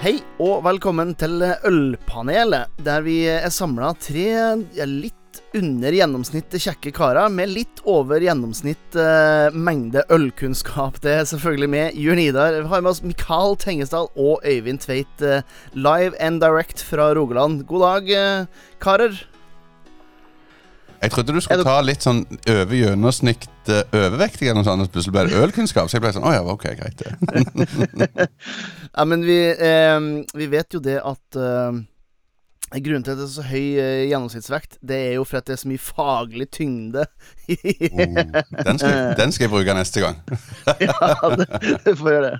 Hei og velkommen til Ølpanelet, der vi er samla tre ja, litt under gjennomsnittet kjekke karer med litt over gjennomsnitt eh, mengde ølkunnskap. Det er selvfølgelig med Jørn Idar. Vi har med oss Mikael Tengesdal og Øyvind Tveit eh, live and direct fra Rogaland. God dag, eh, karer. Jeg trodde du skulle ta litt sånn over gjennomsnitt uh, overvektig, eller noe sånt, plutselig ble det ølkunnskap. Så jeg ble sånn Å ja, ok, greit, det. ja, men vi, eh, vi, vet jo det at eh, Grunnen til at det er så høy eh, gjennomsnittsvekt, det er jo for at det er så mye faglig tyngde. oh, den, skal, den, skal, jeg bruke neste gang. ja, det, du får gjøre det.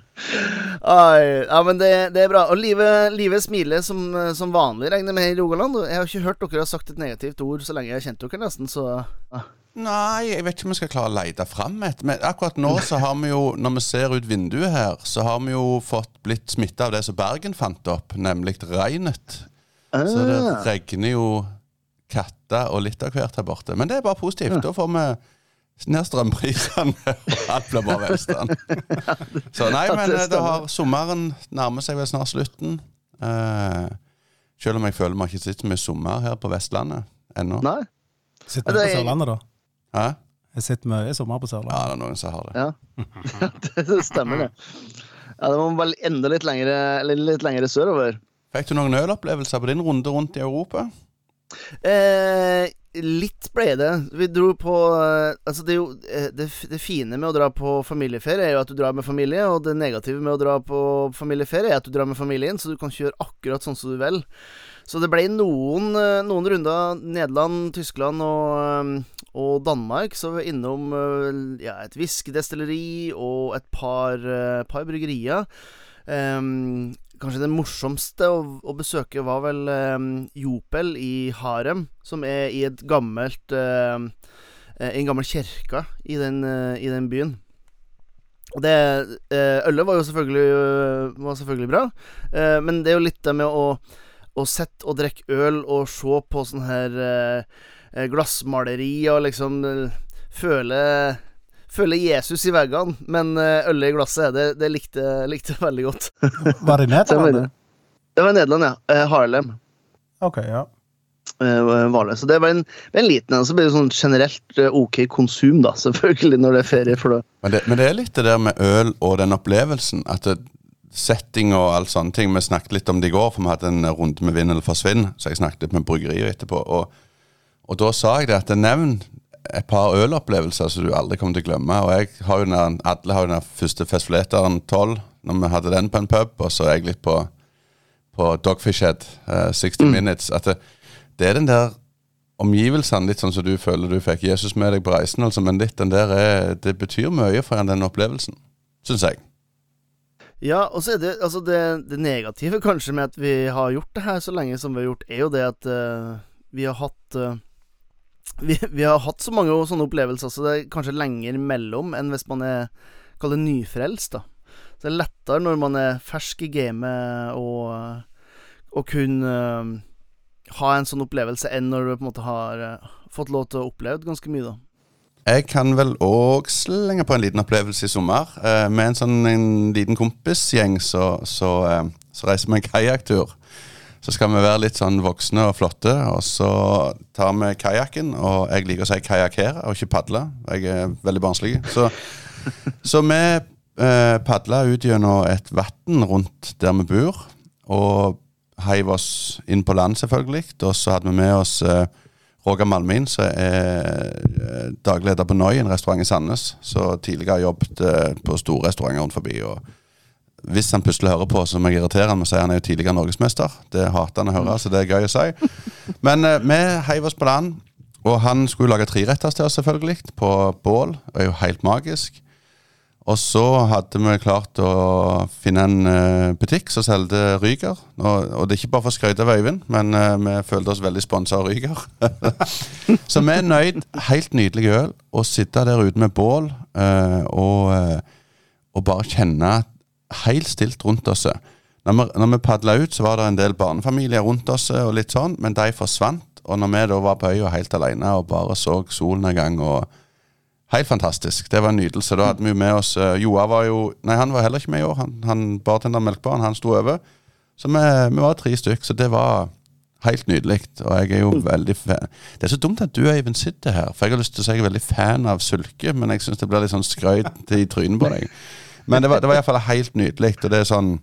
Ai, ja, men det, det, er bra. Og livet, livet smiler som, som, vanlig, regner med, i Rogaland. Jeg har ikke hørt dere har sagt et negativt ord så lenge jeg har kjent dere, nesten, så ah. Nei, jeg vet ikke om vi skal klare å lete fram et. Men akkurat nå så har vi jo, når vi ser ut vinduet her, så har vi jo fått blitt smitta av det som Bergen fant opp, nemlig regnet. Ah. Så det ah. regner jo katter og litt av hvert her borte. Men det er bare positivt. Da får vi ned strømprisene, og alt blir bare velstand. så nei, men eh, det har, sommeren nærmer seg vel snart slutten. Uh, selv om jeg føler vi har ikke sett så mye sommer her på Vestlandet ennå. Nei. Sitter vi på Sørlandet, da? Hæ? Jeg sitter mye sommer på Sørlandet. Ja, det er noen som har det. Ja, det stemmer, det. Ja, Det må bare enda litt lengre, litt lengre sørover. Fikk du noen ølopplevelser på din runde rundt i Europa? Eh, litt ble det. Vi dro på eh, Altså, det, jo, eh, det, det, fine med å dra på familieferie er jo at du drar med familie, og det negative med å dra på familieferie er at du drar med familien, så du kan kjøre akkurat sånn som du vil. Så det ble noen, eh, noen runder Nederland, Tyskland og, og Danmark. Så vi var innom ja, et whiskydestilleri og et par, par bryggerier. Um, Kanskje det morsomste å, å besøke var vel eh, Jopel i Harem, som er i et gammelt eh, En gammel kirke i eh, i den byen. Og det eh, Ølet var jo selvfølgelig, var selvfølgelig bra, eh, men det er jo litt det med å, å sitte og drikke øl og se på sånne her eh, glassmaleri og liksom føle føler Jesus i veggene, men ølet øl i glasset, det, det likte jeg veldig godt. Var det Nederland? Det var i Nederland, ja. Eh, Harlem. Ok, ja. Eh, var det. Så det var en, en liten en. Så blir det sånn generelt ok konsum, da, selvfølgelig, når det er ferie. for det. Men det, men det er litt det der med øl og den opplevelsen. At det, setting og all sånne ting Vi snakket litt om det i går, for vi hadde en runde med Vinn eller forsvinn. Så jeg snakket litt med bryggeriet etterpå. Og, og da sa jeg det at nevn et par ølopplevelser som du aldri kommer til å glemme. Og jeg har jo den, Alle har jo den første Festivaleteren 12, når vi hadde den på en pub. Og så er jeg litt på, på Dogfish Head, uh, eh, 60 mm. Minutes. At det, det, er den der omgivelsene, litt sånn som du føler du fikk Jesus med deg på reisen. Altså, men litt den der er, det betyr mye for den opplevelsen, syns jeg. Ja, og så er det altså det, det, negative kanskje med at vi har gjort det her så lenge som vi har gjort, er jo det at uh, vi har hatt uh, vi, vi, har hatt så mange sånne opplevelser, så det er kanskje lenger mellom enn hvis man er Kall det nyfrelst, da. Så det er lettere når man er fersk i gamet og kunne uh, ha en sånn opplevelse enn når du på en måte har uh, fått lov til å oppleve ganske mye, da. Jeg kan vel òg slenge på en liten opplevelse i sommer. Uh, med en sånn en liten kompisgjeng så, så, så reiser vi en kajakktur. Så skal vi være litt sånn voksne og flotte, og så tar vi kajakken. Og jeg liker å si kajakkere og ikke padle. Jeg er veldig barnslig. Så, så vi eh, padla ut gjennom et vann rundt der vi bor, og heiv oss inn på land, selvfølgelig. Og så hadde vi med oss eh, Roger Malmin, som er eh, daglig leder på Noi, en restaurant i Sandnes. Så tidligere har jobbet eh, på store restauranter rundt forbi. og hvis han plutselig hører på, så må jeg irritere med å si han er jo tidligere norgesmester. Det hater han å høre, så det er gøy å si. Men eh, vi heiv oss på land, og han skulle lage treretters til oss, selvfølgelig, på bål. Det er jo helt magisk. Og så hadde vi klart å finne en uh, butikk som solgte Ryger. Og, og, det er ikke bare for å skryte av Øyvind, men uh, vi følte oss veldig sponsa av Ryger. så vi er nøyd. Helt nydelig øl. Å sitte der ute med bål uh, og, og bare kjenne at helt stilt rundt oss. Når vi, når vi padla ut, så var det en del barnefamilier rundt oss, og litt sånn, men de forsvant. Og når vi da var på øya helt alene og bare så solnedgang og Helt fantastisk. Det var en nytelse. Da hadde vi med oss uh, Joa var jo Nei, han var heller ikke med i år. Han, han bartender melkbaren, han sto over. Så vi, vi var tre stykk, så det var helt nydelig. Og jeg er jo veldig fan. Det er så dumt at du Øyvind sitter her, for jeg har lyst til å si jeg er veldig fan av Sulke, men jeg syns det blir litt sånn skrøyt i trynet på deg. Men det var, det var iallfall helt nydelig, og det er sånn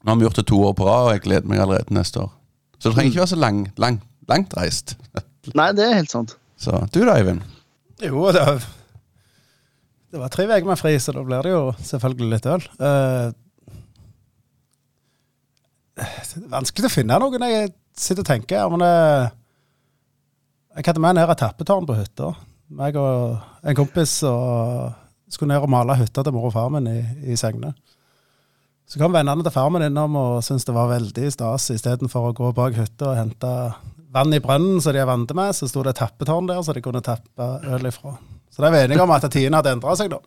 Nå har vi gjort det to år på rad, og jeg gleder meg allerede neste år. Så det trenger ikke være så lang, lang, langt reist. Nei, det er helt sant. Så du da, Eivind? Jo, det, det var tre uker med fri, så da blir det jo selvfølgelig litt øl. Uh, vanskelig å finne noe når jeg sitter og tenker. Ja, men uh, jeg hadde med ned et tappetårn på hytta. Meg og en kompis og skulle ned og male hytta til mor og far min i, i Segne. Så kom vennene til far min innom og syntes det var veldig stas. Istedenfor å gå bak hytta og hente vann i brønnen som de vant med, så sto det et tappetårn der så de kunne tappe øl ifra. Så er vi enige om at tidene hadde endra seg, da.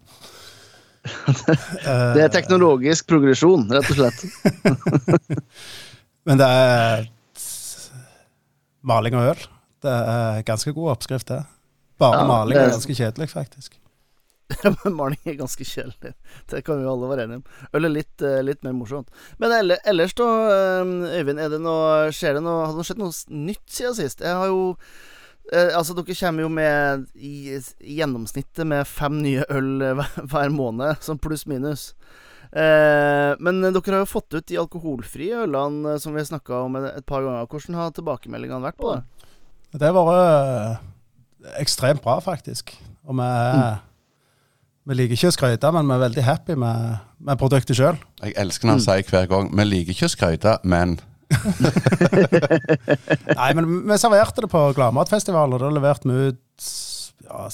Det er teknologisk progresjon, rett og slett. Men det er maling og øl. Det er ganske god oppskrift, det. Bare Ja, maling er- ganske kjedelig, faktisk. Maling er ganske kjedelig. Det kan vi alle være enige om. Øl er litt, eh, litt mer morsomt. Men ellers, da, eh, Øyvind, er det noe, skjer det noe Har det skjedd noe nytt siden sist? Jeg har jo eh, Altså, dere kommer jo med i, i gjennomsnittet med fem nye øl hver, hver måned, sånn pluss-minus. Eh, men dere har jo fått ut de alkoholfrie ølene som vi har snakka om et, par ganger. Hvordan har tilbakemeldingene vært på det? Det har vært ekstremt bra, faktisk. Og vi, er- vi liker ikke å skryte, men vi er veldig happy med, med produktet sjøl. Jeg elsker når han sier hver gang Vi liker ikke å skryte, men Nei, men vi serverte det på Gladmatfestivalen, og da leverte vi ut ja,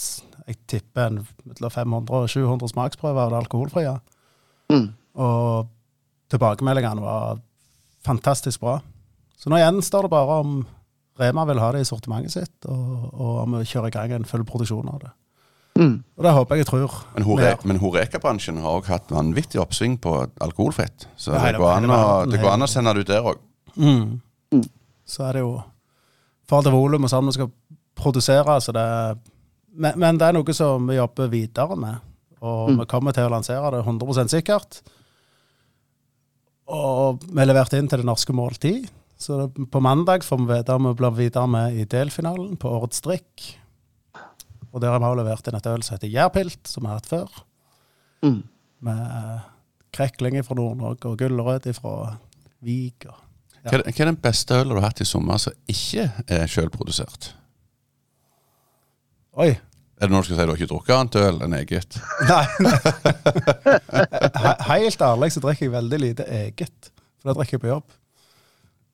jeg tipper en mellom 500 og 700 smaksprøver av det alkoholfrie. Mm. Og tilbakemeldingene var fantastisk bra. Så nå gjenstår det bare om Rema vil ha det i sortimentet sitt, og, og om vi kjører i gang en full produksjon av det. Mm. Og det håper jeg jeg tror. Men, hore, men Horeka-bransjen har også hatt vanvittig oppsving på alkoholfett. Så det går an å, det går an å sende det ut der òg. Mm. Mm. Så er det jo forhold til volum og sånn vi skal produsere, så det men, men det er noe som vi jobber videre med. Og Mm. vi kommer til å lansere det 100 sikkert. Og vi er levert inn til det norske måltid. Så det, på mandag får vi vite om vi blir videre med i delfinalen på Årets drikk. Og der har vi også levert inn et øl som heter Jærpilt, som vi har hatt før. Mm. Med krekling fra Nord-Norge og gulrøtt fra Vik. Og Ja. Hva, er- den beste ølen du har hatt i sommer som ikke er sjølprodusert? Oi! Er det noe du skal si du har ikke drukket annet øl enn eget? Nei. He- Helt ærlig så drikker jeg veldig lite eget. For det drikker jeg på jobb.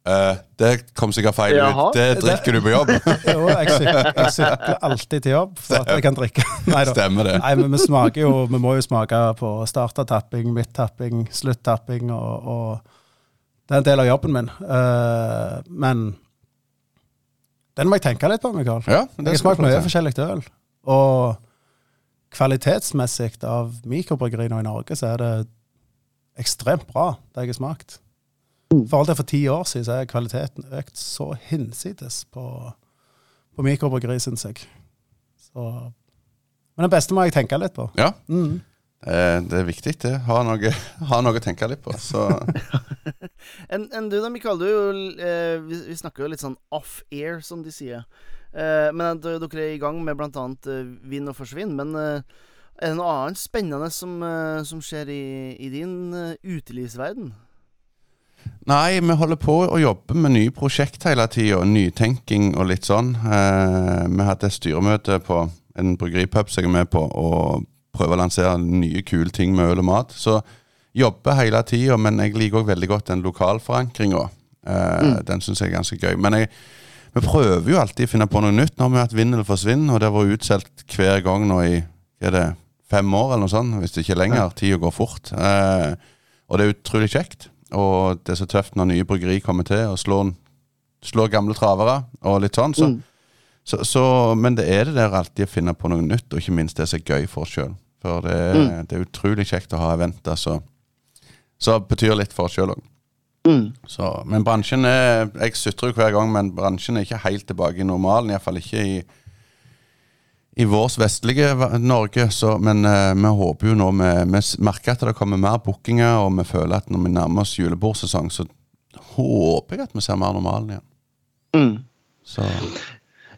Eh, det kom sikkert feil Jaha. ut. Det drikker du på jobb. Jo, jeg sykler, jeg sykler alltid til jobb for at jeg kan drikke. Nei. Stemmer det. Nei, men vi smaker jo Vi må jo smake på startertapping, midttapping, sluttapping, og, og det er en del av jobben min. Uh, men den må jeg tenke litt på, Mikael. Ja, Jeg har smakt mye forskjellig øl. Og kvalitetsmessig av mikrobryggeri nå i Norge, så er det ekstremt bra, det jeg har smakt. I forhold til for ti år siden, så er kvaliteten økt så hinsides på, på mikrobryggeri, syns jeg. Så, men det beste må jeg tenke litt på. Ja, Mm. eh, det er viktig, det. Ha noe, ha noe å tenke litt på. Så Enn en du da, Mikael? Du, eh, vi, vi snakker jo litt sånn off-air, som de sier. Eh, men dere er i gang med bl.a. Eh, Vinn og forsvinn. Men eh, er det noe annet spennende som, eh, som skjer i, i din eh, utelivsverden? Nei, vi holder på å jobbe med nye prosjekt hele tida. Nytenking og litt sånn. Eh, vi hadde et styremøte på en bryggeripub som jeg er med på, og prøver å lansere nye, kule ting med øl og mat. Så jobber hele tida, men jeg liker òg veldig godt den lokalforankringa. Eh, Den syns jeg er ganske gøy. Men jeg, vi prøver jo alltid å finne på noe nytt. Nå har vi hatt Vinn eller forsvinn, og det har vært utsolgt hver gang nå i hva er det, fem år eller noe sånt, hvis det ikke er lenger. Tida går fort. Eh, og det er utrolig kjekt. Og det er så tøft når nye bryggeri kommer til og slår, slår gamle travere og litt sånn. Så, Mm. så, så, men det er det der alltid å finne på noe nytt, og ikke minst det som er gøy for oss sjøl. For det, Mm. det er utrolig kjekt å ha eventer som så betyr litt for oss sjøl òg. Mm. Så, men bransjen er Jeg sutrer hver gang, men bransjen er ikke helt tilbake i normalen. Iallfall ikke i, i vårt vestlige Norge. Så, men eh, vi håper jo nå Vi, vi merker at det kommer mer bookinger, og vi føler at når vi nærmer oss julebordsesong, så håper jeg at vi ser mer normalen igjen. Mm. Så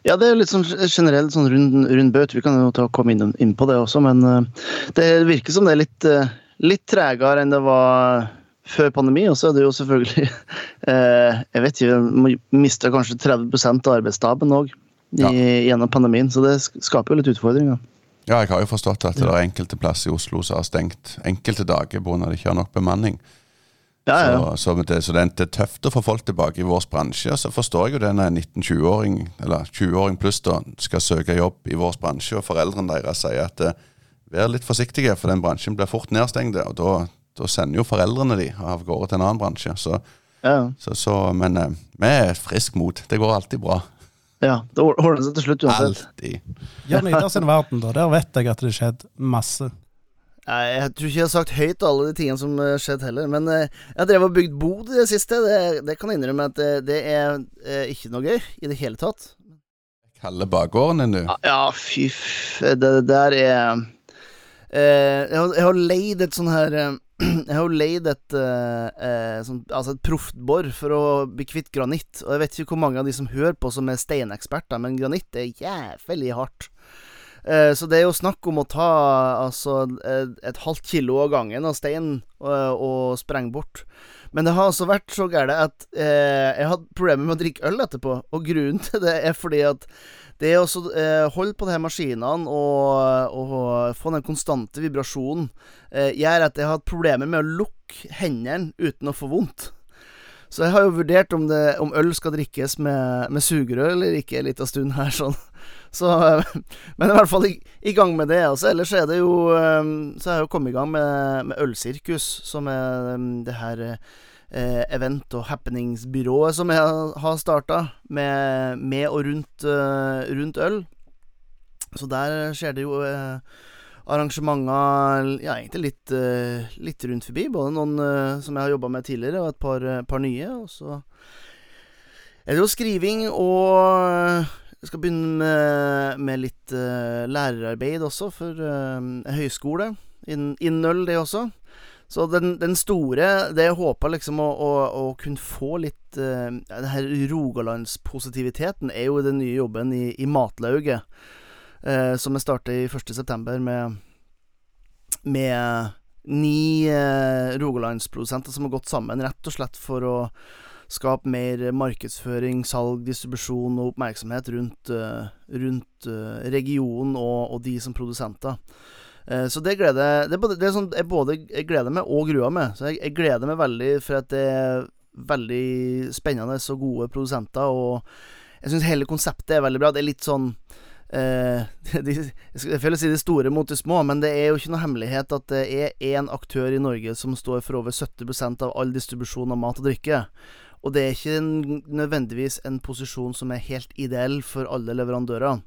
Ja, det er jo litt sånn generelt sånn rund, rund bøt. Vi kan jo ta, komme inn, inn på det også, men uh, det virker som det er litt, uh, litt tregere enn det var før pandemi. Og så er det jo selvfølgelig uh, Jeg vet ikke, mista kanskje 30 av arbeidsstaben òg Ja. gjennom pandemien, så det skaper jo litt utfordringer. ja, jeg har jo forstått at det er enkelte plasser i Oslo som har stengt enkelte dager pga. de ikke har nok bemanning. Ja, ja. Så, så, det, så det, er- det er tøft å få folk tilbake i vår bransje. Så forstår jeg jo det når en 19-20-åring, eller 20-åring pluss, da, skal søke jobb i vår bransje, og foreldrene deres sier at eh, vær litt forsiktige, for den bransjen blir fort nedstengt. Og da, da sender jo foreldrene de av gårde til en annen bransje. Så, ja, så, så men eh, vi er frisk mot. Det går alltid bra. Ja det ord- ordner seg til slutt uansett. Alltid. Jan Idar sin verden, da. Der vet jeg at det skjedde masse. Jeg tror ikke jeg har sagt høyt alle de tingene som har skjedd heller. Men eh, jeg har drevet og bygd bod i det siste. Det, det kan jeg innrømme at det, det er eh, ikke noe gøy i det hele tatt. Kalle bakgården din, du. Ja, Ja, fy f... Det, det der er eh, jeg, har, jeg har leid et sånn her eh, Jeg har jo leid et eh, eh, Altså et proffbor for å bli kvitt granitt. Og jeg vet ikke hvor mange av de som hører på som er steineksperter, men granitt er jævlig hardt. Eh, så det er jo snakk om å ta altså et, et halvt kilo av gangen av stein og, og sprenge bort. Men det har altså vært så gærent at eh, jeg hadde problemer med å drikke øl etterpå. Og grunnen til det er fordi at det å også eh, holde på de her maskinene og, og få den konstante vibrasjonen eh, gjør at jeg har hatt problemer med å lukke hendene uten å få vondt. Så jeg har jo vurdert om, det, om øl skal drikkes med, med sugerør eller ikke en liten stund her, sånn. Så, eh, men er i hvert fall i, i gang med det. Altså, ellers er det jo Så Så har jeg jo kommet i gang med, med Ølsirkus, som er eh, det her eh, event- og happeningsbyrået som jeg har starta, med, med og rundt, eh, rundt øl. Så der skjer det jo eh, arrangementer ja, egentlig litt, eh, litt rundt forbi. Både noen eh, som jeg har jobba med tidligere, og et par, eh, par nye. Og så er det jo skriving og jeg skal begynne med, med litt uh, lærerarbeid også, for uh, høyskole. Innen in det også. Så den, den store Det jeg håper liksom å, å, å kunne få litt uh, Den her rogalandspositiviteten er jo den nye jobben i, i Matlauget. uh, som jeg starter i 1.9. med Med ni uh, rogalandsprodusenter som har gått sammen rett og slett for å skape mer markedsføring, salg, distribusjon og oppmerksomhet rundt, uh, rundt uh, regionen og, og de som produsenter. Eh, så det gleder Det er både, det er sånn, jeg både jeg gleder meg og gruer meg. Så jeg, jeg gleder meg veldig for at det er veldig spennende og gode produsenter. Og jeg syns hele konseptet er veldig bra. Det er litt sånn eh, de, Jeg jeg føler å si de store mot de små, men det er jo ikke noe hemmelighet at det er én aktør i Norge som står for over 70% av all distribusjon av mat og drikke. Og det er ikke en, nødvendigvis en posisjon som er helt ideell for alle leverandører.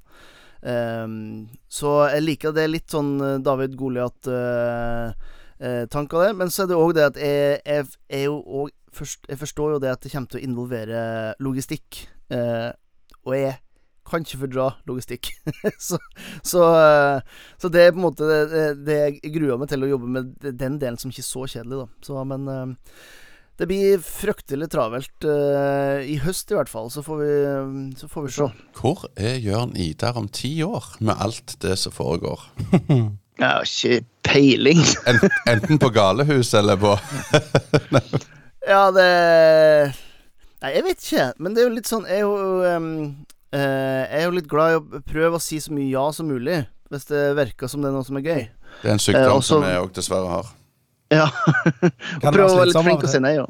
Ehm, så jeg liker det litt sånn eh, David Goliat-tanker der. Men så er det òg det at jeg, jeg, jeg, også, først, jeg forstår jo det at det kommer til å involvere logistikk. Uh, og jeg kan ikke fordra logistikk. så, så, eh, så det er på en måte det, det, jeg gruer meg til å jobbe med den delen som ikke er så kjedelig, da. Så, men eh, det blir fryktelig travelt eh, i høst i hvert fall, så får vi, så får vi se. Hvor er Jørn Idar om ti år, med alt det som foregår? Jeg har ikke peiling. Enten på galehus eller på ja, det Nei, jeg vet ikke, men det er jo litt sånn Jeg er jo, eh, jeg er jo litt glad i å prøve å si så mye ja som mulig, hvis det virker som det er noe som er gøy. Det er en sykdom Eh, også- som jeg òg dessverre har. Ja. Kan og å være litt flink og si nei, ja.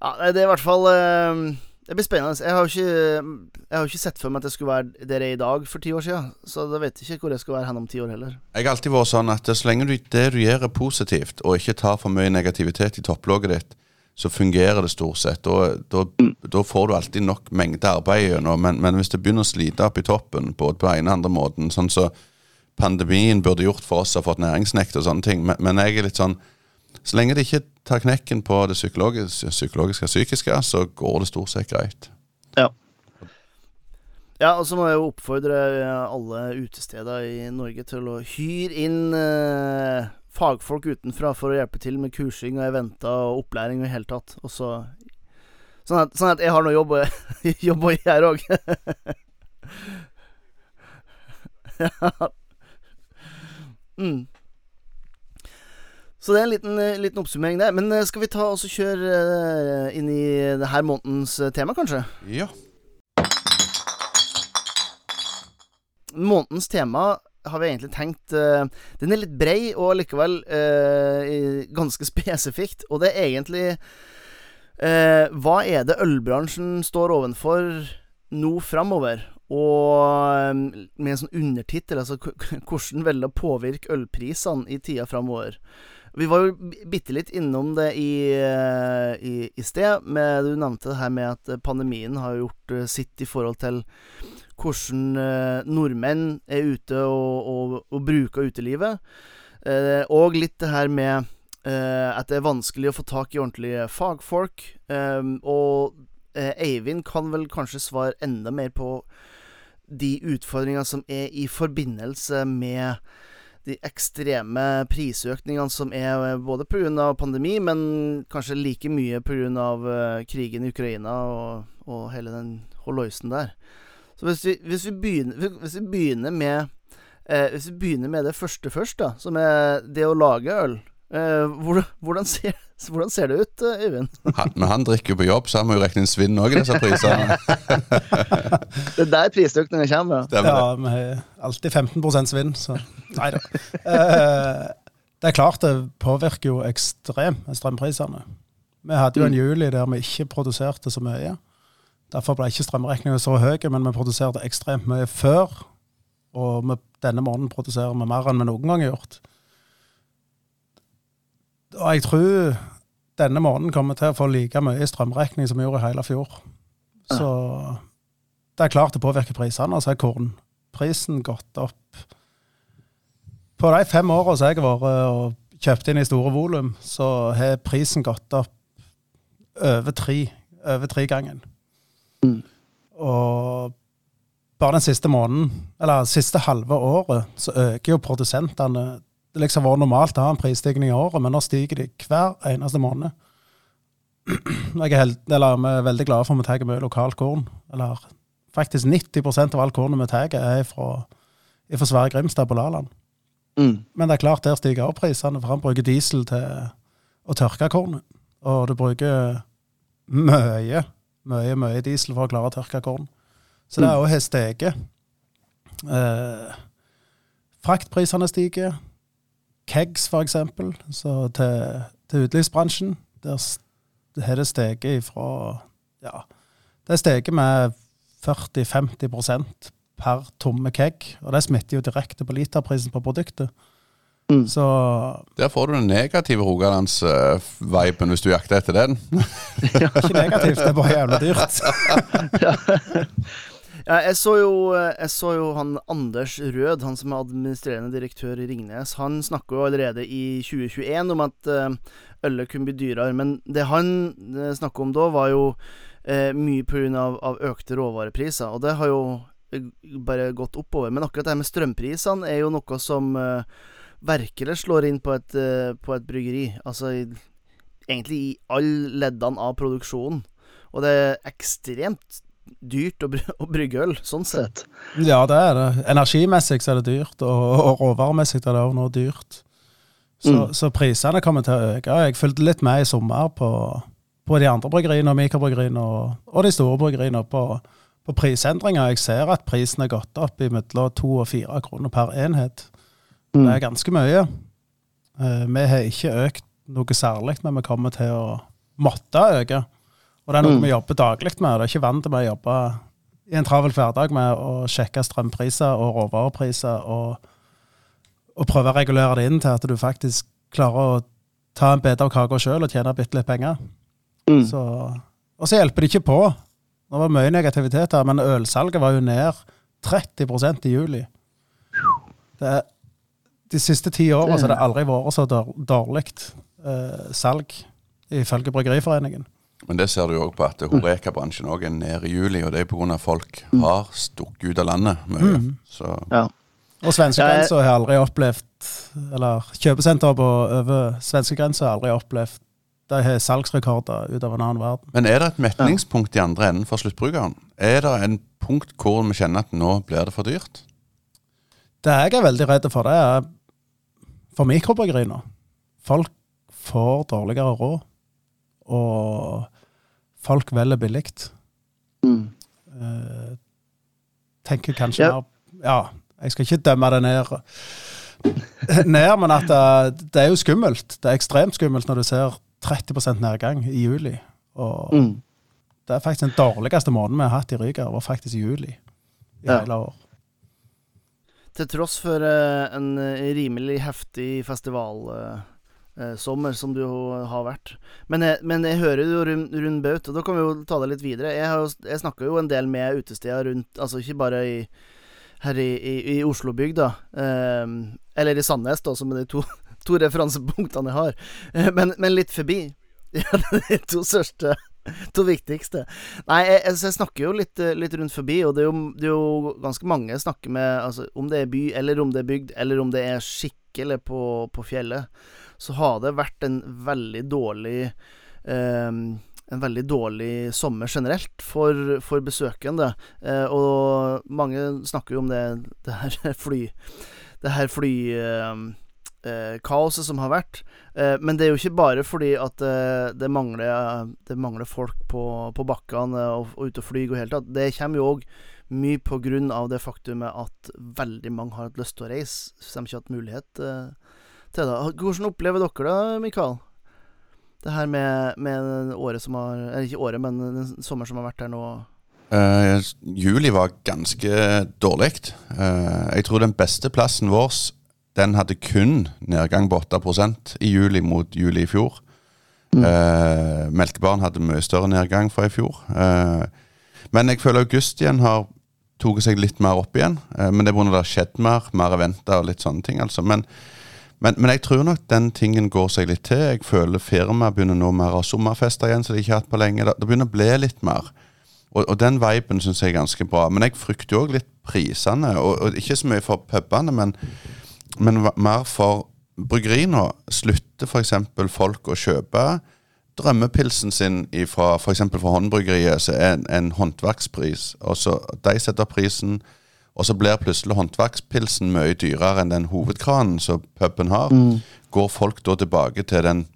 Ja, det er i hvert fall ehm, Det blir spennende. Jeg har jo ikke Jeg har jo ikke sett for meg at jeg skulle være der jeg er i dag for ti år siden, så da vet jeg ikke hvor jeg skal være hen om ti år heller. Jeg har alltid vært sånn at så lenge du, det du gjør er positivt, og ikke tar for mye negativitet i topplogget ditt, så fungerer det stort sett. Da, da, da får du alltid nok mengde arbeid gjennom. Men, men hvis det begynner å slite opp i toppen, både på den ene og andre måten, sånn så pandemien burde gjort for oss å ha fått næringsnekt og sånne ting, men, men jeg er litt sånn Så lenge det ikke tar knekken på det psykologiske, psykologiske psykiske, så går det stort sett greit. Ja. Ja, og så må jeg jo oppfordre alle utesteder i Norge til å hyre inn eh, fagfolk utenfra for å hjelpe til med kursing og eventer og opplæring i det hele tatt. Og så Sånn at, sånn at jeg har noe jobb, å- gjøre òg. mm. Så det er en liten, eh, liten oppsummering der. Men eh, skal vi ta og kjøre eh, inn i det her månedens tema, kanskje? Ja. Månedens tema har vi egentlig tenkt uh, Den er litt brei og likevel uh, ganske spesifikt. Og det er egentlig uh, Hva er det ølbransjen står ovenfor nå framover? Og eh, med en sånn undertittel, altså hvordan velge å påvirke ølprisene i tida framover? Vi var jo bi- bitte litt innom det i, eh, i, i sted. Med, du nevnte det her med at eh, pandemien har gjort eh, sitt i forhold til hvordan nordmenn er ute og, og, og bruker utelivet. Og litt det her med at det er vanskelig å få tak i ordentlige fagfolk. Eh, og Eivind kan vel kanskje svare enda mer på de utfordringene som er i forbindelse med de ekstreme prisøkningene som er eh, både pga. pandemi, men kanskje like mye pga. Uh, krigen i Ukraina og, og hele den holoisen der. Så hvis vi, hvis vi, begynner, hvis vi begynner med eh, Hvis vi begynner med det første først, da, som er det å lage øl. Eh, hvordan, hvordan, ser, hvordan ser det ut, eh, Øyvind? Han, men han drikker jo på jobb, så han må jo regne inn svinn òg i disse prisene. Det er der prisøkninga kommer. Stemmer Ja, vi har alltid 15 svinn, så nei da. Eh, det er klart det påvirker jo ekstremt strømprisene. Vi hadde jo en juli der vi ikke produserte så mye. Derfor ble ikke strømregningene så høy, men vi produserte ekstremt mye før. Og vi, denne måneden produserer vi mer enn vi noen gang har gjort. Og jeg tror denne måneden kommer til å få like mye strømregning som vi gjorde i hele fjor. Så det er klart det påvirker prisene. Og så er kornprisen gått opp. På de fem åra som jeg har vært og kjøpt inn i store volum, så har prisen gått opp over tre, over tre gangen. Mm. Og bare den siste måneden, eller siste halve året, så øker jo produsentene Det liksom var normalt å ha en prisstigning i året, men nå stiger de hver eneste måned. Jeg er, held, eller, vi er veldig glade for at vi tar mye lokalt korn. Eller faktisk 90% av all kornet vi tar, er fra, fra Sverre Grimstad på Laland. Mm. Men det er klart der stiger også prisene, for han bruker diesel til å tørke kornet. Og du bruker mye, mye, mye diesel for å klare å tørke korn. Så det er òg steget. Eh, fraktprisene stiger. Kegs, for eksempel, til, til utelivsbransjen, der har det steget ifra Ja, det steget med 40-50% per tomme kegg. Og det smitter jo direkte på literprisen på produktet. Mm. Så Der får du den negative Rogalands-viben, hvis du jakter etter den. ikke negativt, det er bare jævla dyrt. Ja, jeg så, jo, jeg så jo han Anders Rød, han som er administrerende direktør i Ringnes. Han snakker jo allerede i 2021 om at eh, ølet kunne bli dyrere. Men det han snakker om da, var jo eh, mye pga. Av, av økte råvarepriser. Og det har jo eh, bare gått oppover. Men akkurat det her med strømprisene er jo noe som eh, virkelig slår inn på et, eh, på et bryggeri. Altså i, egentlig i alle leddene av produksjonen. Og det er ekstremt dyrt å, bry å brygge øl, sånn sett. Ja, det er det. Energimessig så er det dyrt, og, og råvaremessig er det også noe dyrt. Så, Mm. så prisene kommer til å øke. Jeg fulgte litt med i sommer på, på de andre bryggeriene og mikrobryggeriene og, og de store bryggeriene på, på prisendringer. Jeg ser at prisen er gått opp i mellom to og fire kroner per enhet. Det er ganske mye. Uh, vi har ikke økt noe særlig, men vi kommer til å måtte øke. Og det er noe Mm. vi jobber daglig med. Det er ikke vant til å jobbe i en travel hverdag med å sjekke strømpriser og råvarepriser og, og prøve å regulere det inn til at du faktisk klarer å ta en bit av kaka sjøl og tjene bitte litt penger. Mm. Så, og så hjelper det ikke på. Det var mye negativitet her, men ølsalget var jo ned 30% i juli. Det de siste ti åra har det aldri vært så dårlig eh, salg, ifølge Bryggeriforeningen. Men det ser du jo òg på at Horeka-bransjen òg er nede i juli, og det er pga. at folk har stukket ut av landet mye. Mm. Så Ja. Og svenskegrensa har aldri opplevd Eller kjøpesenter på over svenskegrensa har aldri opplevd De har salgsrekorder ut av en annen verden. Men er det et metningspunkt i andre enden for sluttbrukeren? Er det en punkt hvor vi kjenner at nå blir det for dyrt? Det jeg er veldig redd for, det er for mikrobryggeriene. Folk får dårligere råd, og folk velger billig. Mm. Uh, tenker kanskje Ja. mer Ja, jeg skal ikke dømme det ned, ned men at det, det er jo skummelt. Det er ekstremt skummelt når du ser 30% nedgang i juli. Og Mm. det er faktisk den dårligste måneden vi har hatt i Ryga, var faktisk i juli i Ja. hele år. Til tross for eh, en eh, rimelig heftig festival eh, sommer som du har vært. Men jeg, men jeg hører jo Rund Rund Baut, og da kan vi jo ta det litt videre. Jeg, jeg snakker jo en del med utesteder rundt, altså ikke bare i, her i, i, i Oslobygda, eh, eller i Sandnes, da, som er de to, to referansepunktene jeg har, eh, men, men litt forbi. Ja, de to største. To viktigste. Nei, jeg, jeg, jeg snakker jo litt, eh, litt rundt forbi, og det er, jo, det er jo ganske mange jeg snakker med, altså, om det er by, eller om det er bygd, eller om det er skikkelig på, på fjellet, så har det vært en veldig dårlig eh, En veldig dårlig sommer generelt for, for besøkende. Eh, og mange snakker jo om det, det her fly Det her fly... Eh, kaoset som har vært. Eh, men det er jo ikke bare fordi at eh, det, mangler, det mangler folk på, på bakkene og, og ute og flyr og hele tatt. Det kommer jo òg mye på grunn av det faktumet at veldig mange har hatt lyst til å reise, så de ikke har hatt mulighet eh, til det. Hvordan opplever dere det, Mikael? Det her med, med året som har Eller ikke året, men den sommeren som har vært her nå. Uh, juli var ganske dårlig. Uh, jeg tror den beste plassen vår den hadde kun nedgang på 8 i juli mot juli i fjor. Mm. Eh, Melkebaren hadde mye større nedgang fra i fjor. Eh, men jeg føler august igjen har tatt seg litt mer opp igjen. Eh, men det er pga. det har skjedd mer, mer eventer og litt sånne ting. altså. Men, men, men jeg tror nok den tingen går seg litt til. Jeg føler firmaet begynner nå mer å ha sommerfester igjen, som de ikke har hatt på lenge. Det, begynner å bli litt mer. Og, og den viben syns jeg er ganske bra. Men jeg frykter òg litt prisene. Og, og ikke så mye for pubene, men, men mer for bryggeri nå. Slutter f.eks. folk å kjøpe drømmepilsen sin fra f.eks. fra håndbryggeriet, som er en, en håndverkspris. Og så De setter prisen, og så blir plutselig håndverkspilsen mye dyrere enn den hovedkranen som puben har. Går folk da tilbake til den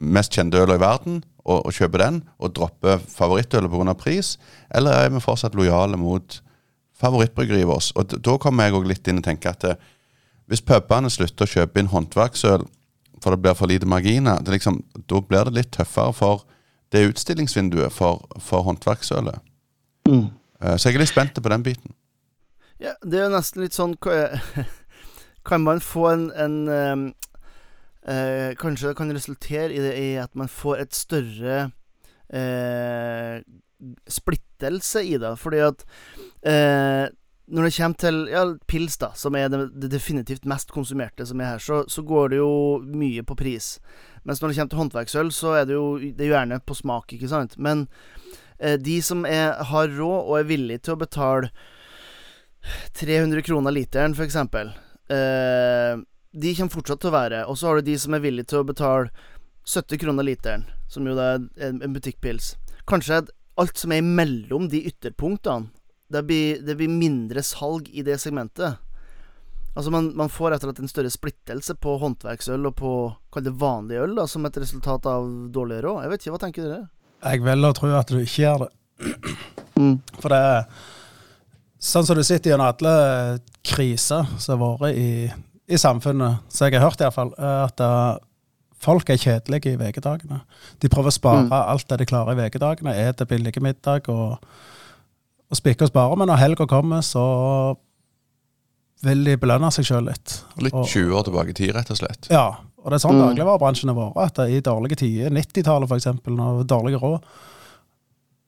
mest kjente øla i verden og, og kjøper den, og dropper favorittølet pga. pris, eller er vi fortsatt lojale mot favorittbryggeriet vårt? Og da kommer jeg òg litt inn og tenker at eh, hvis pubene slutter å kjøpe inn håndverksøl for det blir for lite marginer, det er liksom, da blir det litt tøffere for det utstillingsvinduet for, for håndverksølet. Mm. Eh, Så jeg er litt spent på den biten. Ja, det er jo nesten litt sånn Kan man få en, en eh, Kanskje det kan resultere i det i at man får et større eh, splittelse i det. Fordi at eh, når det kommer til ja, pils, da, som er det, det definitivt mest konsumerte som er her, så, så går det jo mye på pris. Mens når det kommer til håndverksøl, så er det jo det er gjerne på smak, ikke sant. Men eh, de som er, har råd og er villige til å betale 300 kroner literen, eksempel. Eh, de kommer fortsatt til å være. Og så har du de som er villige til å betale 70 kroner literen, som jo da er en, en butikkpils. Kanskje alt som er imellom de ytterpunktene, det blir, det blir mindre salg i det segmentet. Altså man, man får og slett en større splittelse på håndverksøl og på kall det vanlig øl, da, som et resultat av dårlig råd. Jeg vet ikke, hva tenker dere? Jeg velger å tro at du ikke gjør det. Mm. For det er sånn som du sitter gjennom alle kriser som har vært i, i samfunnet, så jeg har hørt iallfall, at eh, folk er kjedelige i ukedagene. De prøver å spare Mm. alt det de klarer i ukedagene, spiser billig middag og, og spikker og sparer. Men når helga kommer, så vil de belønne seg sjøl litt. Litt Og- 20 år tilbake i tid, rett og slett. Ja, og det er sånn Mm. dagligvarebransjen har vært. At i dårlige tider, 90-tallet f.eks., når dårlige råd,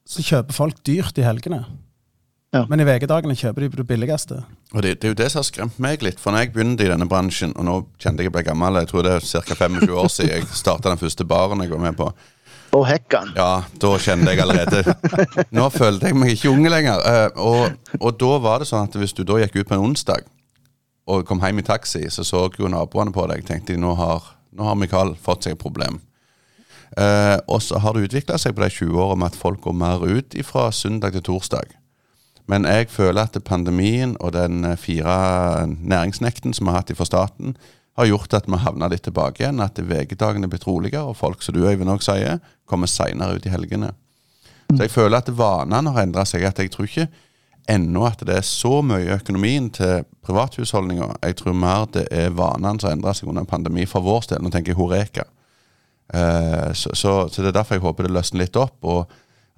så kjøper folk dyrt i helgene. Ja. Men i VG-dagene kjøper de på det billigste. Og det, det er jo det som har skremt meg litt. For når jeg begynte i denne bransjen, og nå kjente jeg ble gammel, jeg tror det er ca. 25 år siden jeg starta den første baren jeg var med på, Og hekkan. ja, da kjente jeg allerede Nå følte jeg meg ikke unge lenger. Eh, og, og da var det sånn at hvis du da gikk ut på en onsdag, og kom hjem i taxi, så så jo naboene på deg. tenkte de, nå har, nå har Mikael fått seg et problem. Eh, og så har det utvikla seg på de 20 årene med at folk går mer ut fra søndag til torsdag. Men jeg føler at pandemien og den eh, fire næringsnekten som vi har hatt fra staten, har gjort at vi havna litt tilbake igjen. At VG-dagene blir roligere, og folk, som du Øyvind òg sier, kommer seinere ut i helgene. Så jeg føler at vanene har endra seg. At jeg tror ikke ennå at det er så mye i økonomien til privathusholdninger. Jeg tror mer det er vanene som har endra seg under en pandemi for vår del. Nå tenker jeg Horeka. Eh, så, så, så, det er derfor jeg håper det løsner litt opp. Og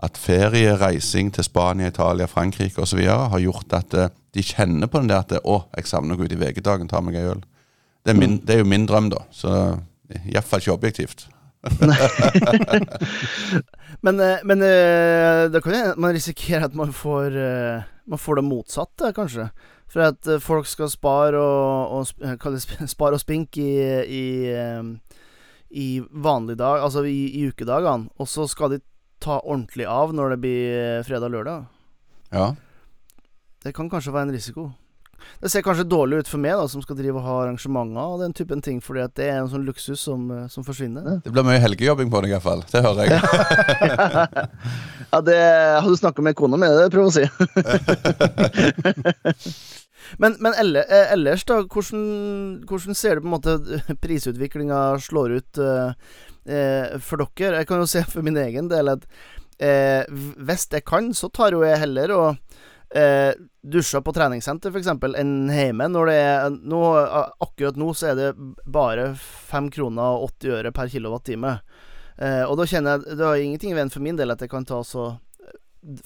at ferie, reising til Spania, Italia, Frankrike osv. har gjort at eh, de kjenner på den der at det, 'Å, jeg savner å gå ut i VG-dagen, ta meg ei øl'. Det er, min, det er jo min drøm, da. Så iallfall ikke objektivt. men, eh, men eh, da kan man risikere at man får, eh, man får det motsatte, kanskje. For at folk skal spare og, og spare og spink i, i, i vanlig dag, altså i, i ukedagene, og så skal de ta ordentlig av når det blir fredag-lørdag. Ja. Det kan kanskje være en risiko. Det ser kanskje dårlig ut for meg, da som skal drive og ha arrangementer og den typen ting, fordi at det er en sånn luksus som, eh, som forsvinner. Det blir mye helgejobbing på deg, iallfall. Det hører jeg. ja, det har du snakka med kona mi, det prøver å si. men, men eh, ellers, da, hvordan, hvordan, ser du på en måte prisutviklinga slår ut uh, uh, for dere? Jeg kan jo se for min egen del at eh, hvis jeg kan, så tar jo jeg heller og eh, dusja på treningssenter f.eks. enn hjemme. Når det er nå, Akkurat nå så er det bare 5 kroner og 80 øre per kilowattime. Eh, og da kjenner jeg Det har ingenting i veien for min del at jeg kan ta så eh,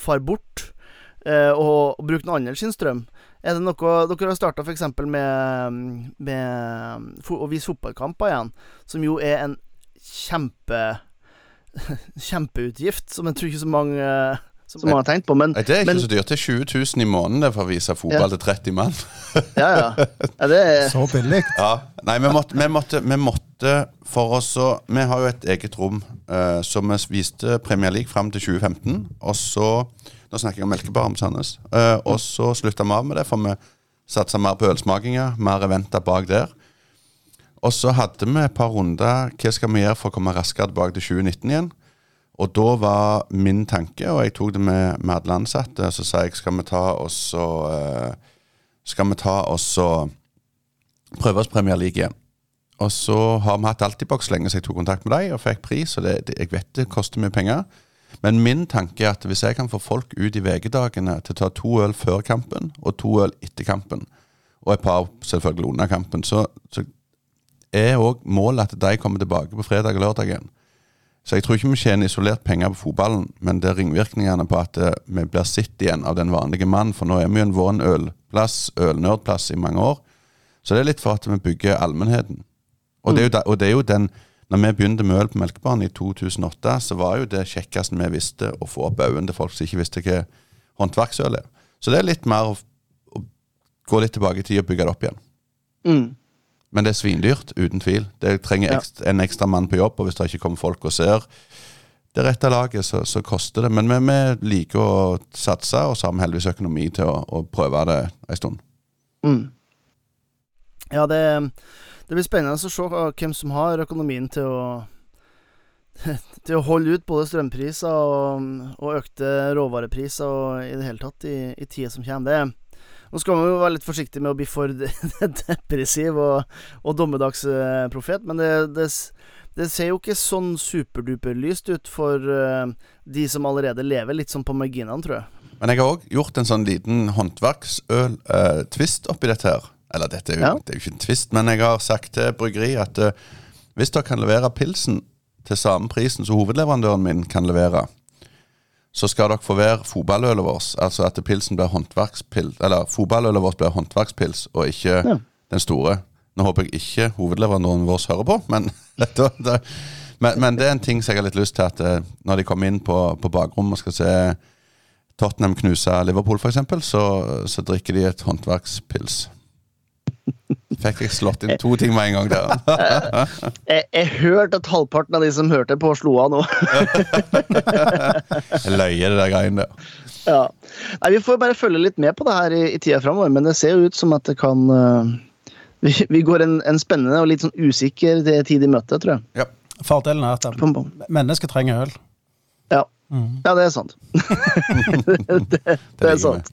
far bort eh, og, og, bruke noen andre sin strøm. Er det noe Dere har starta f.eks. med, med å vise fotballkamper igjen, som jo er en kjempe kjempeutgift som jeg tror ikke så mange som man har tenkt på. Men, det er ikke men, så dyrt. Det er 20 000 i måneden for å vise fotball ja. til 30 mann. ja, ja. ja det er... Så billig. Ja. Nei, vi måtte, vi, måtte, vi måtte, for oss å Vi har jo et eget rom uh, som vi viste Premier League fram til 2015. Og så Nå snakker jeg om Melkebar om Sandnes. Uh, og så slutta vi av med det, for vi satsa mer på ølsmakinger, mer eventer bak der. Og så hadde vi et par runder. Hva skal vi gjøre for å komme raskere tilbake til 2019 igjen? Og da var min tanke, og jeg tok det med, med alle ansatte, så sa jeg skal vi ta oss og uh, Skal vi ta oss og prøve oss Premier League igjen. Og så har vi hatt Altibox lenge, så jeg tok kontakt med dem og fikk pris. Og det, det, jeg vet det koster mye penger. Men min tanke er at hvis jeg kan få folk ut i VG-dagene til å ta to øl før kampen og to øl etter kampen, og et par selvfølgelig under kampen, så, så er òg målet at de kommer tilbake på fredag og lørdag igjen. Så jeg tror ikke vi tjener isolert penger på fotballen, men det er ringvirkningene på at eh, vi blir sett igjen av den vanlige mann. For nå er vi jo en våren ølplass, ølnerdplass i mange år. Så det er litt for at vi bygger allmennheten. Og, det og det er jo den når vi begynte med øl på Melkebanen i 2008, så var jo det kjekkeste vi visste, å få opp øynene til folk som ikke visste hva håndverksøl er. Så det er litt mer å, å gå litt tilbake i tid og bygge det opp igjen. Mm. Men det er svindyrt, uten tvil. Det trenger ekstra, en ekstra mann på jobb, og hvis det ikke kommer folk og ser det rette laget, så, så koster det. Men vi, vi, liker å satse, og så har vi heldigvis økonomi til å, å prøve det en stund. Mm. Ja, det, det, blir spennende å se hvem som har økonomien til å til å holde ut både strømpriser og, og økte råvarepriser og i det hele tatt i, i tida som kommer. Det, nå skal man jo være litt forsiktig med å bli for depressiv og, og dommedagsprofet, men det, det, det, ser jo ikke sånn superduper lyst ut for uh, de som allerede lever litt sånn på marginene, tror jeg. Men jeg har òg gjort en sånn liten håndverksøl-tvist uh, oppi dette her. Eller dette er jo, ja. det er jo ikke en tvist, men jeg har sagt til bryggeri at uh, hvis dere kan levere pilsen til samme prisen som hovedleverandøren min kan levere, så skal dere få være fotballølet vårt. Altså at pilsen blir håndverkspils Eller fotballølet vårt blir håndverkspils, og ikke ja. den store. Nå håper jeg ikke hovedleverandøren vår hører på, men, men, men, det er en ting som jeg har litt lyst til at eh, når de kommer inn på, på bakrommet og skal se Tottenham knuse Liverpool, f.eks., så, så drikker de et håndverkspils. Fikk jeg slått inn to ting med en gang der. jeg, jeg hørte at halvparten av de som hørte på, slo av nå. Løye, det der greiene der. Ja. Nei, vi får bare følge litt med på det her i, i tida framover, men det ser jo ut som at det kan, uh, vi, vi går en, en spennende og litt sånn usikker tid i møte, tror jeg. Ja. Fordelen er at mennesker trenger øl. Ja. Mm. ja, det er sant. det, det, det er sant.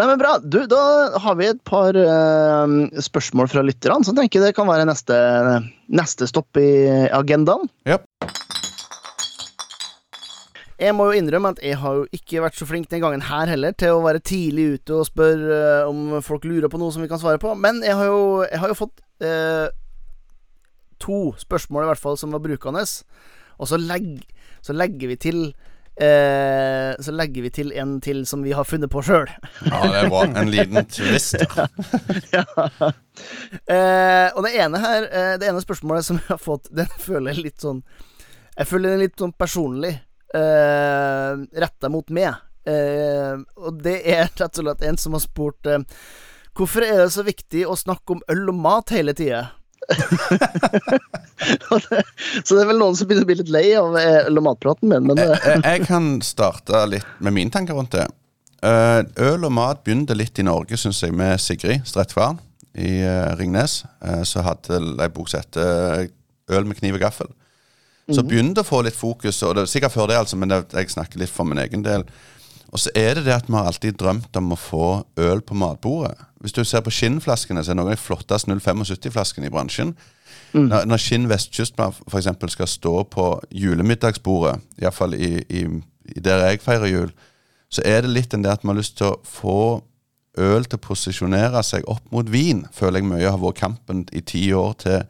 Nei, men bra. Du, da har vi et par uh, spørsmål fra lytterne, så jeg tenker det kan være neste, neste stopp i agendaen. Ja. Jeg må jo innrømme at jeg har jo ikke vært så flink den gangen her heller til å være tidlig ute og spørre uh, om folk lurer på noe som vi kan svare på. Men jeg har jo, jeg har jo fått uh, to spørsmål i hvert fall som var brukende. Og så, legg, så legger vi til eh, Så legger vi til en til som vi har funnet på sjøl. ja, det er bra. En liten twist. Eh, og det ene her eh, Det ene spørsmålet som jeg har fått, den føler jeg litt sånn Jeg føler den litt sånn personlig eh, retta mot meg. Eh, og det er rett og slett en som har spurt eh, Hvorfor er det så viktig å snakke om øl og mat hele tida? Så det er vel noen som begynner å bli litt lei av eh, øl- og matpraten min, men jeg, eh, jeg- jeg kan starte litt med mine tanker rundt det. Eh, øl og mat begynte litt i Norge, syns jeg, med Sigrid Strettfaren i eh, Ringnes. Så hadde ei bok som heter 'Øl med kniv og gaffel'. Så begynte å få litt fokus, og det er sikkert før det, altså, men det, jeg snakker litt for min egen del. Og så er det det at vi har alltid drømt om å få øl på matbordet. Hvis du ser på skinnflaskene, så er det noen av de flotteste 075-flaskene i bransjen. Når, når Skinn Vestkystblad f.eks. skal stå på julemiddagsbordet, iallfall i, i, i der jeg feirer jul, så er det litt den der at man har lyst til å få øl til å posisjonere seg opp mot vin, føler jeg mye har vært kampen i ti år til,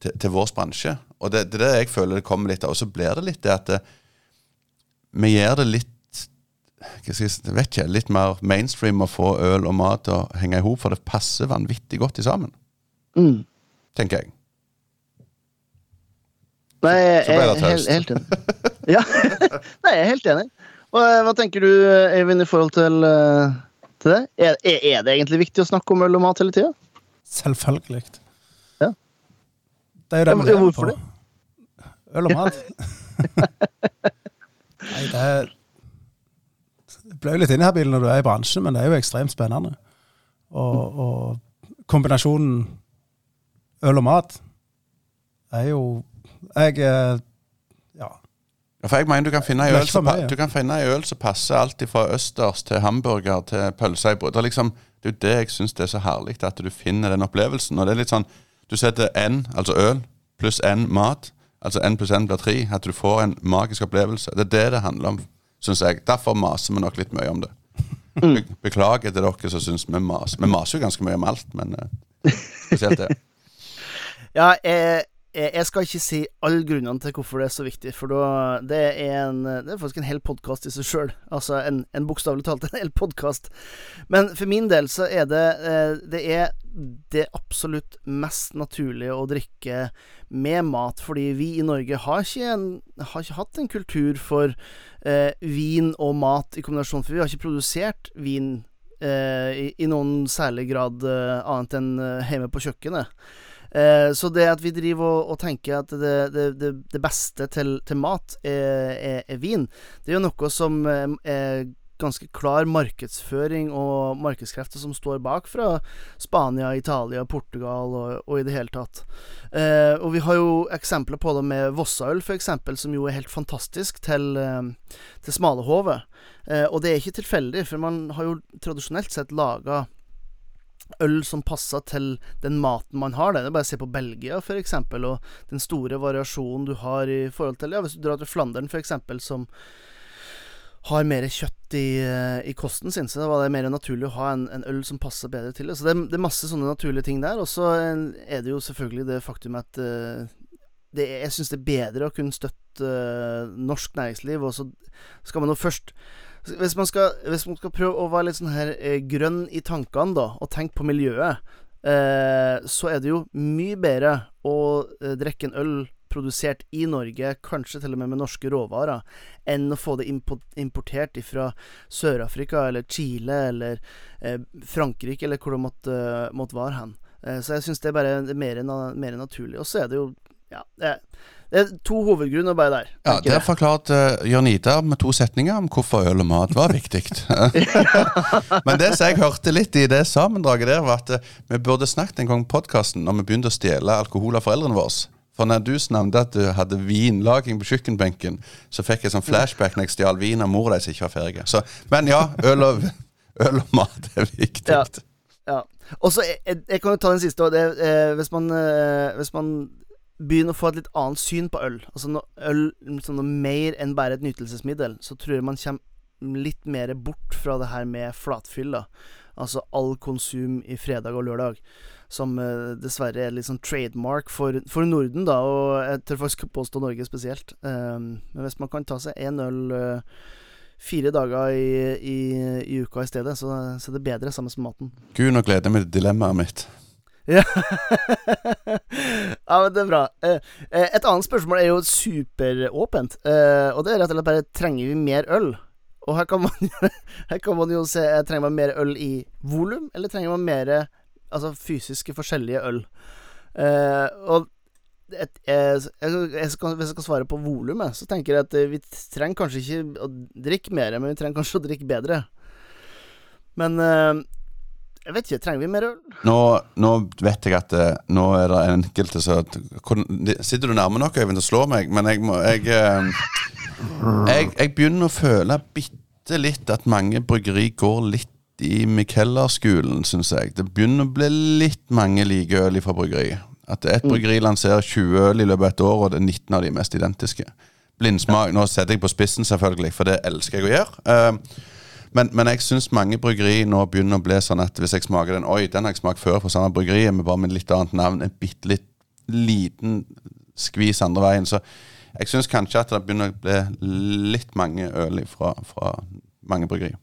til, til vår bransje. Og det, det er det jeg føler det kommer litt av. Og så blir det litt det at det, vi gjør det litt jeg, si, vet ikke, litt mer mainstream å få øl og mat til å henge i hop, for det passer vanvittig godt i sammen, mm. tenker jeg. Nei, jeg Så ble det helt, helt enig. Ja. Nei, jeg er helt enig. Og, eh, hva tenker du, Eivind, i forhold til, eh, til det? Er, er det egentlig viktig å snakke om øl og mat hele tida? Selvfølgelig. Ja. Det er jo det vi lever hvorfor på. Øl og mat. Nei, det er Ble jo litt inhabil når du er i bransjen, men det er jo ekstremt spennende. Og, og kombinasjonen øl og mat er jo Jeg eh, Ja. For jeg mener du kan finne ei øl, øl som passer alt fra østers til hamburger til pølse i brød. Det er liksom, det er det jeg syns er så herlig, at du finner den opplevelsen. Og det er litt sånn Du setter N, altså øl, pluss N mat. Altså N pluss N blir tre. At du får en magisk opplevelse. Det er det det handler om, syns jeg. Derfor maser vi nok litt mye om det. Be beklager til dere som syns vi maser. Vi maser jo ganske mye om alt, men uh, spesielt det. Ja, jeg, jeg jeg skal ikke si alle grunnene til hvorfor det er så viktig, for det, er en, det er faktisk en hel podkast i seg sjøl. Altså en, en bokstavelig talt en hel podkast. Men for min del så er det eh, Det er det absolutt mest naturlige å drikke med mat, fordi vi i Norge har ikke, en, har ikke hatt en kultur for eh, vin og mat i kombinasjon, for vi har ikke produsert vin eh, i, i noen særlig grad eh, annet enn eh, hjemme på kjøkkenet. Eh, så det at vi driver og, og tenker at det, det, det, beste til, til mat er, er, er vin, det er jo noe som eh, er ganske klar markedsføring og markedskrefter som står bak fra Spania, Italia, Portugal og, og i det hele tatt. Eh, og vi har jo eksempler på det med Vossaøl, eksempel, som jo er helt fantastisk til, eh, til smalahove. Eh, og det er ikke tilfeldig, for man har jo tradisjonelt sett laga øl som passer til den maten man har. Det er bare å se på Belgia, eksempel, og den store variasjonen du har i forhold til Ja, hvis du drar til Flandern, eksempel, som har mer kjøtt i, i kosten sin, så var det mer naturlig å ha en, en øl som passer bedre til det. Så det, det er masse sånne naturlige ting der. Og så er det jo selvfølgelig det faktum at uh, det jeg syns det er bedre å kunne støtte uh, norsk næringsliv, og så skal man jo først hvis man, skal, hvis man skal prøve å være litt sånn her eh, grønn i tankene, da, og tenke på miljøet, eh, så er det jo mye bedre å eh, drikke en øl produsert i Norge, kanskje til og med med norske råvarer, enn å få det importert fra Sør-Afrika eller Chile eller eh, Frankrike, eller hvor det måtte, måtte være hen. Eh, så jeg syns det er bare er mer, mer naturlig. Og så er det jo Ja, det, Det er to hovedgrunner bare der. Ja, det Der forklarte uh, Jørn Idar med to setninger om hvorfor øl og mat var viktig. Men det som jeg hørte litt i det sammendraget der, var at uh, vi burde snakket en gang på podkasten når vi begynte å stjele alkohol av foreldrene våre. For når du nevnte at du hadde vinlaging på kjøkkenbenken, så fikk jeg sånn flashback når jeg stjal vin av mora di som ikke var ferdig. Så, men ja, øl og, øl og mat er viktig. Ja. Ja. Og så, jeg, jeg- jeg kan jo ta den siste. Det, eh, hvis, man, eh, hvis man begynner å få et litt annet syn på øl, altså når øl liksom noe mer enn bare et nytelsesmiddel, så tror jeg man kommer litt mer bort fra det her med flatfyll. da Altså all konsum i fredag og lørdag. Som uh, dessverre er litt sånn trademark for, for Norden, da, og jeg tør faktisk påstå Norge spesielt. Um, men hvis man kan ta seg én øl uh, fire dager i, i, i uka i stedet, så, så er det bedre sammen med maten. Gud, nå gleder jeg meg til dilemmaet mitt. Ja. ja, men det er bra. Eh, eh, et annet spørsmål er jo superåpent, eh, og det er rett og slett bare trenger vi mer øl? Og her kan man, her kan man jo se Trenger man mer øl i volum, eller trenger man mer altså fysiske forskjellige øl? Og et, jeg, jeg, skal, hvis jeg skal svare på volumet, så tenker jeg at vi trenger kanskje ikke å drikke mer, men vi trenger kanskje å drikke bedre. Men jeg vet ikke, trenger vi mer øl? Nå, nå vet jeg at eh, nå er det enkelte som Hvordan- de- Sitter du nærme nok, Øyvind, til å slå meg? Men jeg må jeg, eh, jeg, jeg begynner å føle bitte litt at mange bryggeri går litt i Micheller-skolen, syns jeg. Det begynner å bli litt mange like øl fra bryggeri. At et bryggeri lanserer 20 øl i løpet av et år, og det er 19 av de mest identiske. Blindsmak Nå setter jeg på spissen, selvfølgelig, for det elsker jeg å gjøre. Eh, men, men jeg syns mange bryggeri nå begynner å bli sånn at hvis jeg smaker den Oi, den har jeg smakt før på samme bryggeri, men bare med litt annet navn. En bitte litt liten skvis andre veien. Så jeg syns kanskje at det begynner å bli litt mange øl fra, fra mange bryggeri.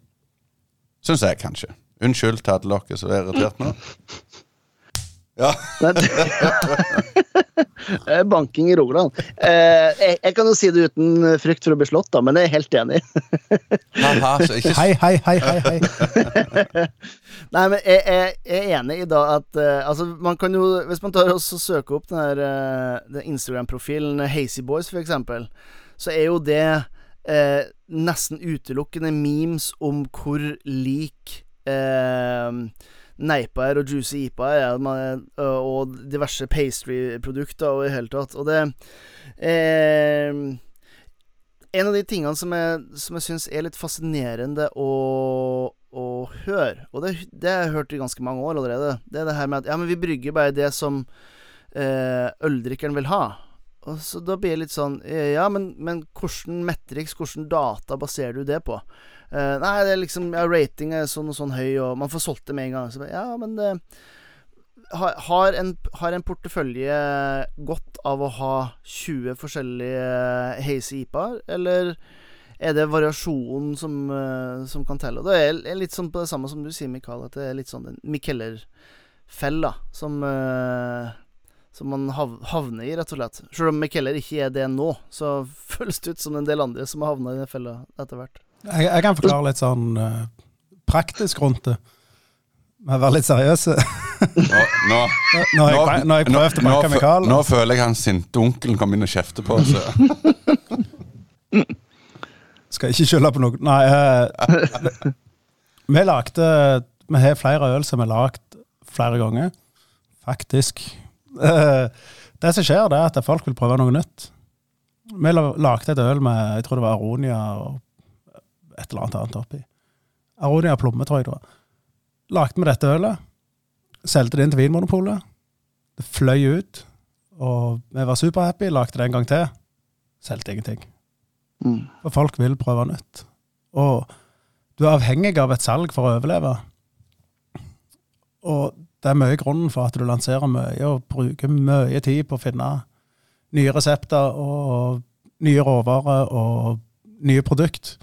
Syns jeg kanskje. Unnskyld til alle dere som er irritert nå. Ja. Eh, Banking i Rogaland. Eh, jeg, jeg kan jo si det uten frykt for å bli slått, da, men jeg er helt enig. Haha, så ikke Hei, hei, hei, hei. hei. Nei, men jeg, jeg, jeg er enig i da at eh, Altså, man kan jo Hvis man tar og søker opp den Den Instagram-profilen Hazy Boys, for eksempel, så er jo det eh, nesten utelukkende memes om hvor lik eh, Neipa er og Juicy Ipa er, er, og diverse pastry-produkter og i hele tatt. Og det eh, En av de tingene som jeg, som jeg syns er litt fascinerende å, å høre, og det, det har jeg hørt i ganske mange år allerede, det er det her med at ja, men vi brygger bare det som eh, øldrikkeren vil ha. Og så Da blir det litt sånn eh, Ja, men, men hvordan metrics, hvordan data baserer du det på? Eh, nei, det er liksom Ja, rating er sånn og sånn høy, og man får solgt det med en gang. Så, ja, men det har, en, har en portefølje godt av å ha 20 forskjellige hazy IPA-er, eller er det variasjonen som, eh, som kan telle? Det er, litt sånn på det samme som du sier, Mikael, at det er litt sånn en Mikeller-fella som eh, som man havner i, rett og slett. Selv om Mikeller ikke er det nå, så føles det ut som en del andre som har havna i den fella etter hvert. Jeg, jeg kan forklare litt sånn uh, praktisk rundt det. Men være litt seriøse. Nå, nå, Når jeg, nå, jeg nå, å nå, banke Mikael nå føler jeg han sinte onkelen kom inn og kjefter på oss. Skal ikke skylde på noen. Nei. Eh, vi lagde Vi har flere øl som er lagd flere ganger. Faktisk. Eh, det som skjer, det er at folk vil prøve noe nytt. Vi lagde et øl med jeg tror det var aronia og et eller annet annet oppi. Aronia plomme, tror jeg det var. Lagde vi dette ølet. Solgte det inn til Vinmonopolet. Det fløy ut. Og vi var superhappy. Lagde det en gang til. Solgte ingenting. Mm. For folk vil prøve nytt. Og du er avhengig av et salg for å overleve. Og det er mye grunnen for at du lanserer mye og bruker mye tid på å finne nye resepter og nye råvarer og nye produkt.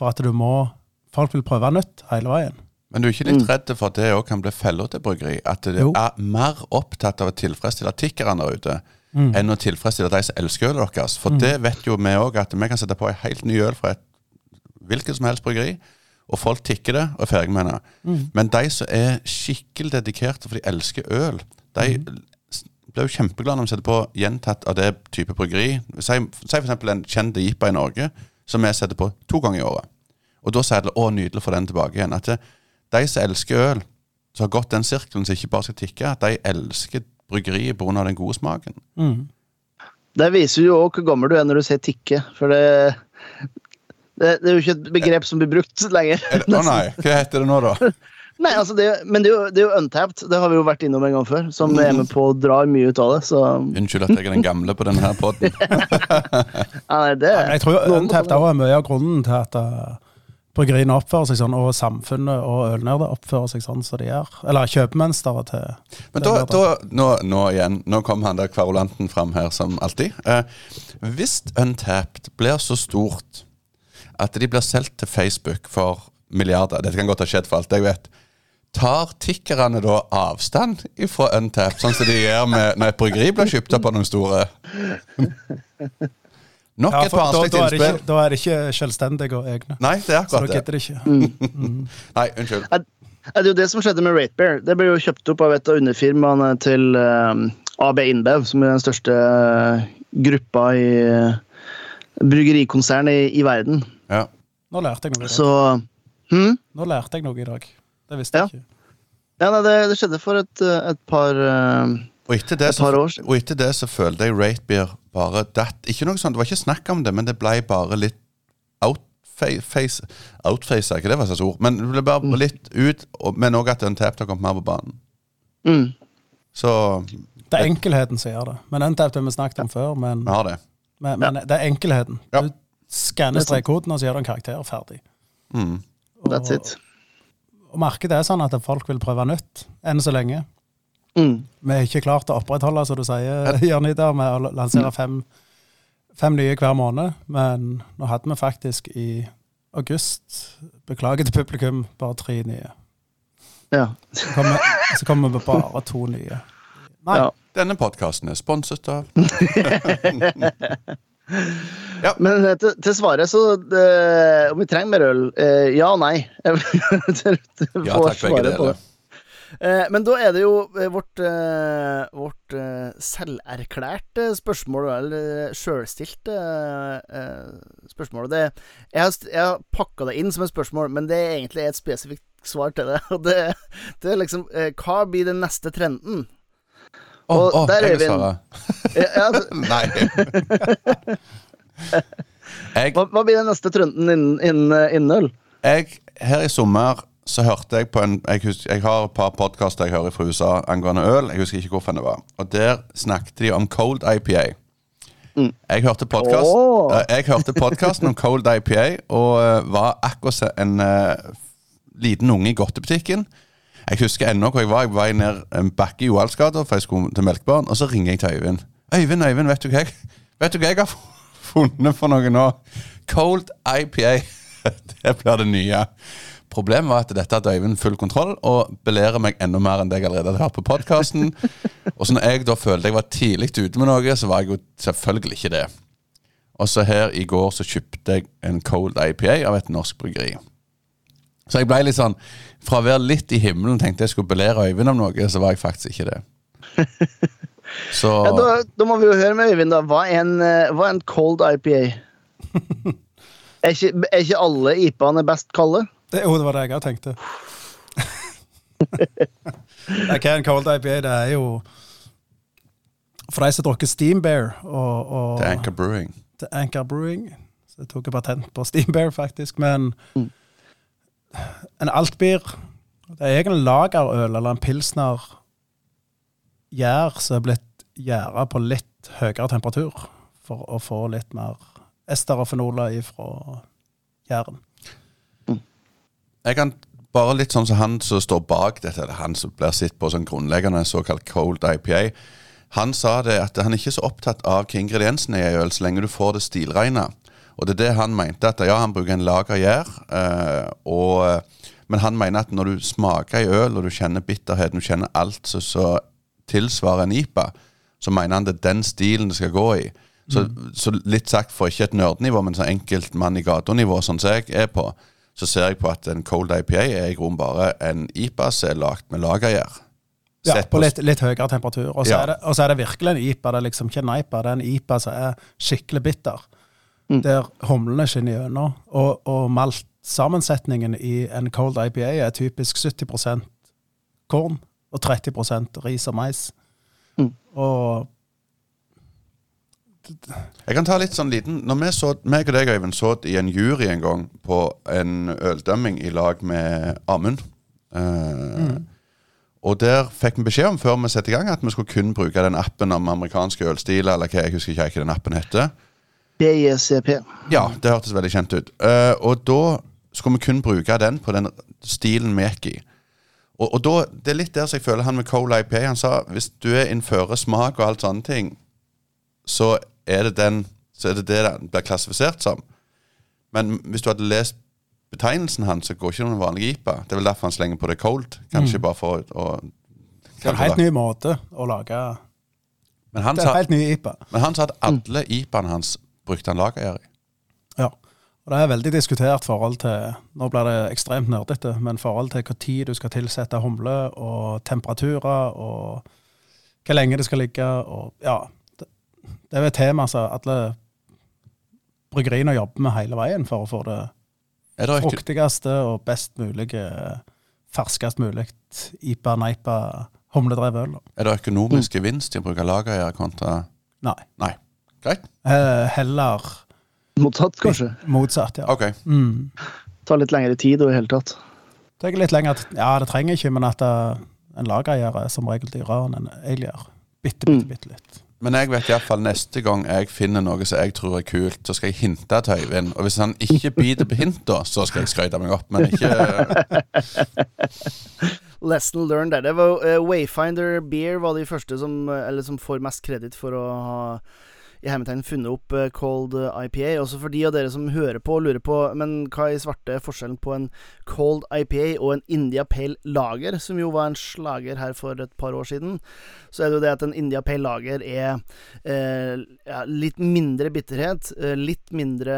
For at du må Folk vil prøve nytt hele veien. Men du er ikke litt redd for at det òg kan bli fella til bryggeri? At det Jo. er mer opptatt av å tilfredsstille tikkerne der ute enn å tilfredsstille de som elsker ølet deres? For det vet jo vi òg, at vi kan sette på en helt ny øl fra et hvilket som helst bryggeri, og folk tikker det og er ferdig med det. Men de som er skikkelig dedikerte for de elsker øl, de blir jo kjempeglade når vi setter på gjentatt av det type bryggeri. Si, si eksempel en kjent IPA i Norge som vi setter på to ganger i året. Og da sier det 'å, nydelig å få den tilbake igjen'. At de som elsker øl, som har gått den sirkelen som ikke bare skal tikke, at de elsker bryggeriet pga. den gode smaken. Mm. Det viser jo òg hvor gammel du er når du sier tikke, for det, det, det er jo ikke et begrep som blir brukt lenger. Å oh, nei, hva heter det nå, da? Nei, altså det, men det er, jo, det er jo untapped. Det har vi jo vært innom en gang før. Som er med på å dra mye ut av det. Så Unnskyld at jeg er den gamle på denne her podden. ja, jeg tror jo Untapped er mye av grunnen til at uh, bryggeriene oppfører seg sånn, og samfunnet og ølnerder oppfører seg sånn som de gjør. Eller kjøpemønsteret til Men da, da nå, nå igjen, nå kom han der kverulanten fram her som alltid. Uh, hvis Untapped blir så stort at de blir solgt til Facebook for milliarder Dette kan godt ha skjedd for alt jeg vet. Tar tikkerne da avstand fra Untap, sånn som de gjør med, når et bryggeri blir kjøpt opp av noen store? Nok ja, et barnslig det innspill. da er det ikke selvstendige og egne. Nei, det er akkurat det. gidder mm. Mm. Nei, unnskyld. Det er jo det som skjedde med Ratebear. Det ble jo kjøpt opp av et av underfirmaene til um, AB InBev, som er den største eh, gruppa i uh, bryggerikonsern i, i verden. Ja. Nå lærte jeg noe i dag. Så hmm? Nå lærte jeg noe i dag. Det visste Ja. ikke. Ja, nei, det, det skjedde for et, eh, et par uh, Og etter, det Et par så, år siden. og etter det så følte jeg Ratebeer bare datt Ikke noe sånt, Det var ikke snakk om det, men det ble bare litt outface Outface, er ikke det var slags ord? Men det ble bare litt ut, men òg at Untapped har kommet mer på banen. mm. Så Det er enkelheten som gjør det. Men Untapped har vi snakket om før. Men, ja, det. men, men det er enkelheten. Ja. Du skanner strekkoden, og så gjør du en karakter ferdig. Mm. That's it. Og markedet er sånn at folk vil prøve nytt, enn så lenge. Mm. Vi har ikke klart å opprettholde, som du sier, Jørn Idar, med å lansere fem, fem nye hver måned. Men nå hadde vi faktisk i august, beklager til publikum, bare tre nye. Ja. Så kommer, så kommer vi bare to nye. Nei, Ja. Denne podkasten er sponset av Men eh, til, til svaret, så det, Om vi trenger mer øl? Eh, ja og nei. Ja takk, begge deler. Eh, men da er det jo eh, vårt, eh, vårt eh, selverklærte spørsmål, eller sjølstilte eh, spørsmål. Det, jeg har, jeg har pakka det inn som et spørsmål, men det er egentlig et spesifikt svar til det. Og det, det er liksom eh, Hva blir den neste trenden? Å, oh, oh, der er vi en- Ja, altså, Nei. Jeg hva, hva blir den neste trenden innen, innen, eh, innen øl? jeg, her i sommer så hørte jeg på en Jeg, husker, jeg har et par podkaster jeg hører fra USA angående øl. Jeg husker ikke hvorfor det var. Og der snakket de om cold IPA. Jeg hørte podkast Åh. eh, Jeg hørte podkasten om cold IPA og eh, var akkurat en uh, liten unge i godtebutikken. Jeg husker ennå hvor jeg var. Jeg var ned en bakke i Johalsgata, for jeg skulle til Melkebarn, og så ringer jeg til Øyvind. Øyvind, Øyvind, vet du hva jeg, vet du hva jeg har funnet for noe nå? Cold IPA. Det blir det nye. Problemet var at dette hadde Øyvind full kontroll, og belærer meg enda mer enn det jeg allerede hadde hørt på podkasten. Og så når jeg da følte jeg var tidlig ute med noe, så var jeg jo selvfølgelig ikke det. Og så her i går så kjøpte jeg en cold IPA av et norsk bryggeri. Så jeg ble litt sånn Fra å være litt i himmelen tenkte jeg skulle belære Øyvind om noe, så var jeg faktisk ikke det. Så Ja, da, da må vi jo høre med Øyvind, da. Hva er en, eh, hva er en cold IPA? Er ikke, er ikke alle IPA-ene best kalde? det, jo, det var det jeg òg tenkte. Det er en cold IPA, det er jo For de som drukker Steam Bear og, og er Anchor Brewing. til Anchor Brewing. Så jeg tok patent på Steam Bear, faktisk. Men en altbier Det er egentlig lagerøl eller en pilsner gjær som er blitt gjæra på litt høyere temperatur for å få litt mer ester og fenoler ifra gjæren. Jeg kan bare litt sånn som han som står bak dette, eller han som blir sett på som grunnleggende såkalt cold IPA. Han sa det at han ikke er så opptatt av hva ingrediensene er i øl, så lenge du får det stilregna. Og det er det han mente, at ja, han bruker en lagergjær, eh, men han mener at når du smaker i øl, og du kjenner bitterheten, du kjenner alt som så tilsvarer en IPA, så mener han det er den stilen det skal gå i. Så, så litt sagt for ikke et nerdenivå, men så enkelt mann i gata-nivå, sånn som jeg er på, så ser jeg på at en cold IPA er i grunnen bare en IPA som er lagd med lagergjær. Ja, på litt, litt høyere temperatur. Og så, Ja. er er det virkelig en IPA. Det er liksom ikke en IPA, det er en IPA som er skikkelig bitter. Mm. Der humlene skinner gjennom. Og, og maltsammensetningen i en cold IPA er typisk 70% korn og 30% ris og mais. Mm. Og Jeg kan ta litt sånn liten Når vi så, meg og deg, Øyvind, så i en jury en gang på en øldømming i lag med Amund eh, Og der fikk vi beskjed om før vi satte i gang at vi skulle kun bruke den appen om amerikanske ølstiler, eller hva jeg husker ikke hva den appen heter. BICP. Ja, det hørtes veldig kjent ut. Uh, og da skulle vi kun bruke den på den stilen vi gikk i. Og, og da, det er litt der som jeg føler han med Cole IP Han sa hvis du er innfører smak og alt sånne ting, så er det den Så er det det den blir klassifisert som. Men hvis du hadde lest betegnelsen hans, så går ikke noen vanlig IPA. Det er vel derfor han slenger på det cold. Kanskje bare for å, å det er en helt ny måte å lage men, han Det er en sa, helt ny IPA. men han sa at alle IPA-ene hans brukte han lagergjær i. Ja. Og det er veldig diskutert forhold til Nå blir det ekstremt nerdete, men forhold til tid du skal tilsette humle, og temperaturer, og hvor lenge det skal ligge, og ja. Det, det er et tema som alle bryggeriene jobber med hele veien for å få det det fruktigste og best mulige, ferskest mulig IPA-neipa humledrevet øl. er det økonomisk gevinst i å bruke lagergjær kontra Nei. Nei. Greit. Eh, Heller Motsatt, kanskje. motsatt, ja. Ok. Mm. Tar litt lengre tid og i hele tatt. Det er litt lenger, ja, det trenger ikke, men at eh, en lagergjær er som regel dyrere enn en elgjær. Bitte, bitte, Mm. bitte litt. Men jeg vet iallfall neste gang jeg finner noe som jeg tror er kult, så skal jeg hinte til Øyvind. Og hvis han ikke biter på hint, så skal jeg skryte meg opp. Men ikke Lesson learned der. Det var eh, Wayfinder Beer var de første som, eh, eller som får mest kreditt for å ha i hermetegn funnet opp eh, cold eh, IPA. Også for de av dere som hører på og lurer på Men hva i svarte forskjellen på en cold IPA og en India Pale Lager, som jo var en slager her for et par år siden? Så er det jo det at en India Pale Lager er eh, ja, litt mindre bitterhet, eh, litt mindre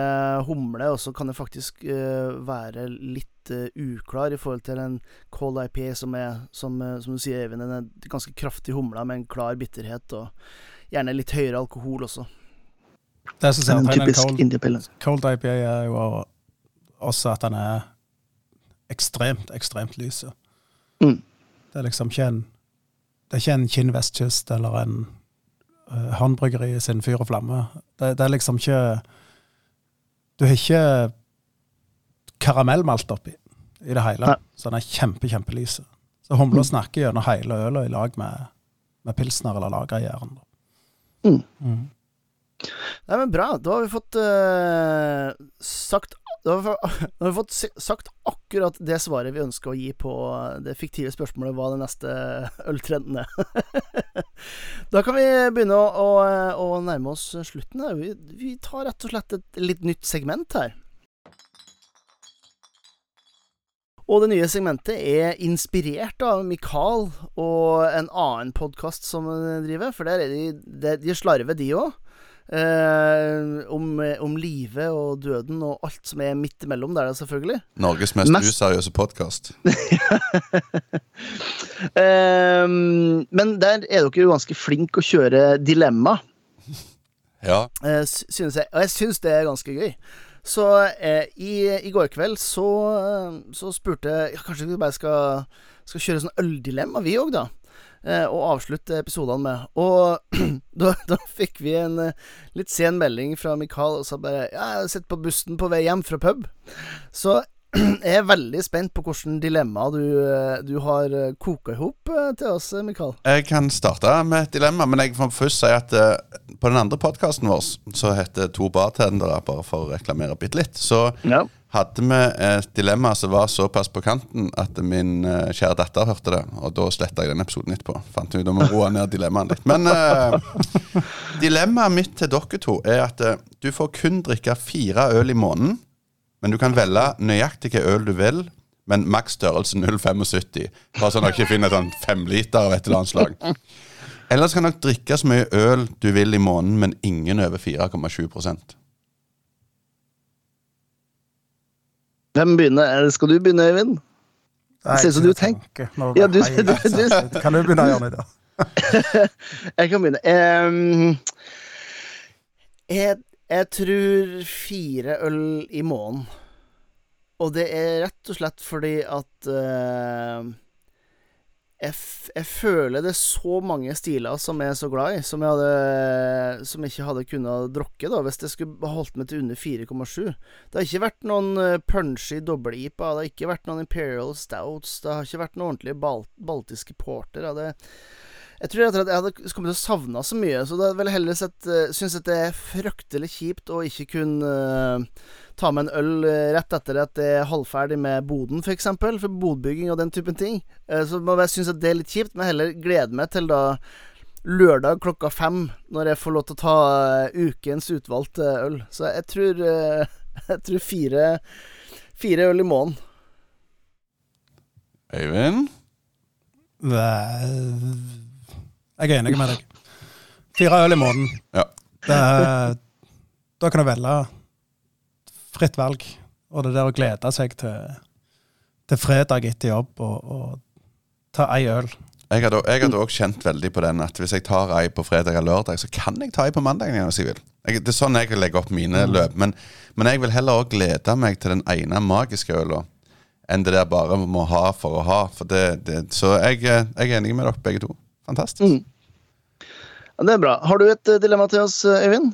humle, og så kan det faktisk eh, være litt uklar i forhold til en cold IPA som er, som, som du sier, Eivind, den ganske kraftig humla med en klar bitterhet, og gjerne litt høyere alkohol også. Det som En kjennetegner typisk cold, indiepille. cold IPA, er jo også at den er ekstremt, ekstremt lys. Mm. Det er liksom ikke en Det er ikke en Kinn vestkyst eller en uh, håndbryggeri sin fyr og flamme. Det, det er liksom ikke Du har ikke karamellmalt oppi i det hele. Nei. Så den er kjempe, kjempelys. Så humla snakker gjennom hele ølet i lag med, med pilsner eller lagergjæren. Mm. Mm. Nei, men bra. Da har vi fått uh, sagt da har, vi, da har vi fått sagt akkurat det svaret vi ønsker å gi på det fiktive spørsmålet hva den neste øltrenden er. da kan vi begynne å, å, å nærme oss slutten. her. Vi, vi tar rett og slett et litt nytt segment her. Og det nye segmentet er inspirert av Mikael og en annen podkast som driver, for der er de, de, de slarver, de òg. Eh, om, om livet og døden og alt som er midt imellom der, selvfølgelig. Norges mest, Mest- useriøse podkast. eh, men der er dere jo ganske flinke å kjøre dilemma. Ja. Eh, synes jeg, og jeg syns det er ganske gøy. Så eh, i, i går kveld så, eh, så spurte jeg ja, Kanskje vi bare skal, skal kjøre sånn øldilemma, vi òg, da. Eh, og avslutte episodene med. Og da, da fikk vi en eh, litt sen melding fra Mikael og sa bare Ja, jeg har sett på bussen på vei hjem fra pub. Så jeg er veldig spent på hvilket dilemma du, eh, du har eh, koka i hop eh, til oss, Mikael. Jeg kan starte med et dilemma, men jeg får først si at på den andre podkasten vår, som heter To bartendere, bare for å reklamere bitte litt, så Ja. hadde vi et dilemma som var såpass på kanten at min kjære datter hørte det. Og da sletta jeg den episoden etterpå. Fant ut om å roe ned dilemmaet litt. Men uh, dilemmaet mitt til dere to er at uh, du får kun drikke fire øl i måneden. Men du kan velge nøyaktig hvilken øl du vil, men maks størrelse 0,75. Bare sånn at dere ikke finner sånn femliter av et eller annet slag. Ellers kan dere drikke så mye øl du vil i måneden, men ingen over 4,7% Hvem begynner? Skal du begynne, Øyvind? Det Ser ut som du tenker Ja, du- du- du- Kan du begynne, Jonny? Jeg kan begynne. Um, Jeg, jeg tror fire øl i måneden. Og det er rett og slett fordi at uh, jeg, jeg føler det er så mange stiler som jeg er så glad i, som jeg hadde Som jeg ikke hadde kunnet drukke da hvis jeg skulle holdt meg til under 4,7. Det har ikke vært noen uh, punchy dobbel-IPA, det har ikke vært noen Imperial Stouts, det har ikke vært noen ordentlige bal baltiske porter. Det, jeg tror rett og slett jeg hadde kommet til å savne så mye, så da ville jeg heller sett uh, Syns at det er fryktelig kjipt å ikke kunne uh, ta med en øl eh, rett etter at det er halvferdig med boden, f.eks., for, eksempel, for bodbygging og den typen ting. Uh, så må jeg synes at det er litt kjipt, men heller glede meg til da lørdag klokka fem, når jeg får lov til å ta uh, ukens utvalgte øl. Så jeg tror uh, Jeg tror fire, fire øl i måneden. Øyvind? Jeg er enig med deg. Fire øl i måneden. Ja. Det da kan du velge fritt valg. Og det der å glede seg til, til fredag etter jobb og, og ta ei øl. Jeg hadde, òg kjent veldig på den at hvis jeg tar ei på fredag eller lørdag, så kan jeg ta ei på mandag igjen hvis jeg vil. Jeg, det er sånn jeg legger opp mine løp. Men, men jeg vil heller også glede meg til den ene magiske øla enn det der bare må ha for å ha. For det, det, så jeg, eh, jeg er enig med dere begge to. Fantastisk. Mm. ja, det er bra. Har du et eh, dilemma til oss, eh, Øyvind?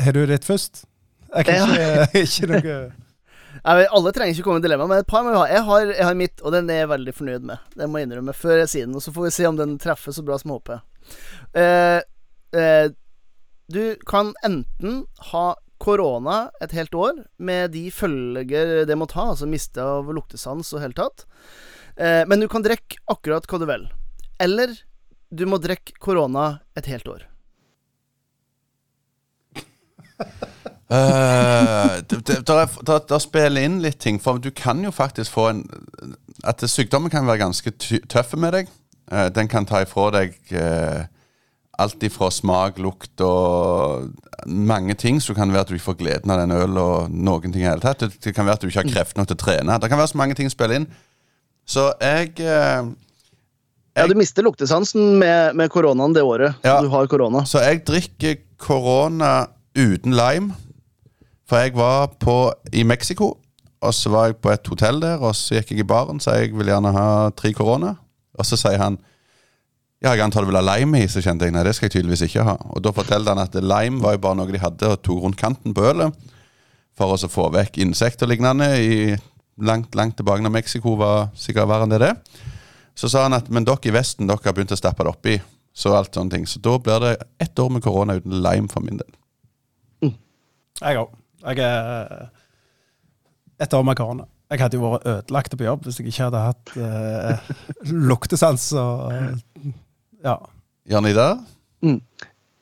Har du ditt først? Jeg kan ikke, ikke noe Nei, men Alle trenger ikke komme med dilemma, men et par må vi ha. Jeg har, jeg har mitt, og den er jeg veldig fornøyd med. Det må jeg innrømme før jeg sier den, og så får vi se om den treffer så bra som jeg håper. Uh, uh, du kan enten ha korona et helt år, med de følger det må ta, altså miste av luktesans og hele tatt. Uh, men du kan drikke akkurat hva du vil. Eller du må drikke korona et helt år. Uh, det, er- spiller inn litt ting, for du kan jo faktisk få en At sykdommen kan være ganske tøff med deg. Uh, den kan ta ifra deg uh, alt ifra smak, lukt og mange ting. Så kan det være at du ikke får gleden av den ølen og noen ting i hele tatt. Det, kan være at du ikke har kreft nok til å trene. Det kan være så mange ting som spiller inn. Så jeg Ja, du mister luktesansen med, med koronaen det året Ja. du har korona. Så jeg drikker korona uten lime. For jeg var på, i Mexico, og så var jeg på et hotell der, og så gikk jeg i baren, så jeg vil gjerne ha tre korona. Og så sier han ja, jeg antar du vil ha lime i, så kjente jeg nei, det skal jeg tydeligvis ikke ha. Og da fortalte han at lime var jo bare noe de hadde og tok rundt kanten på ølet. For å få vekk insekter og lignende i langt, langt tilbake når Mexico var sikkert verre enn det det. Så sa han at men dere i Vesten dere har begynt å stappe det oppi. Så alt sånne ting. Så da blir det ett år med korona uten lime for min del. Jeg òg. Jeg er et år med korona. Jeg hadde jo vært ødelagt på jobb hvis jeg ikke hadde hatt eh, luktesans og eh, Ja. Jan Mm.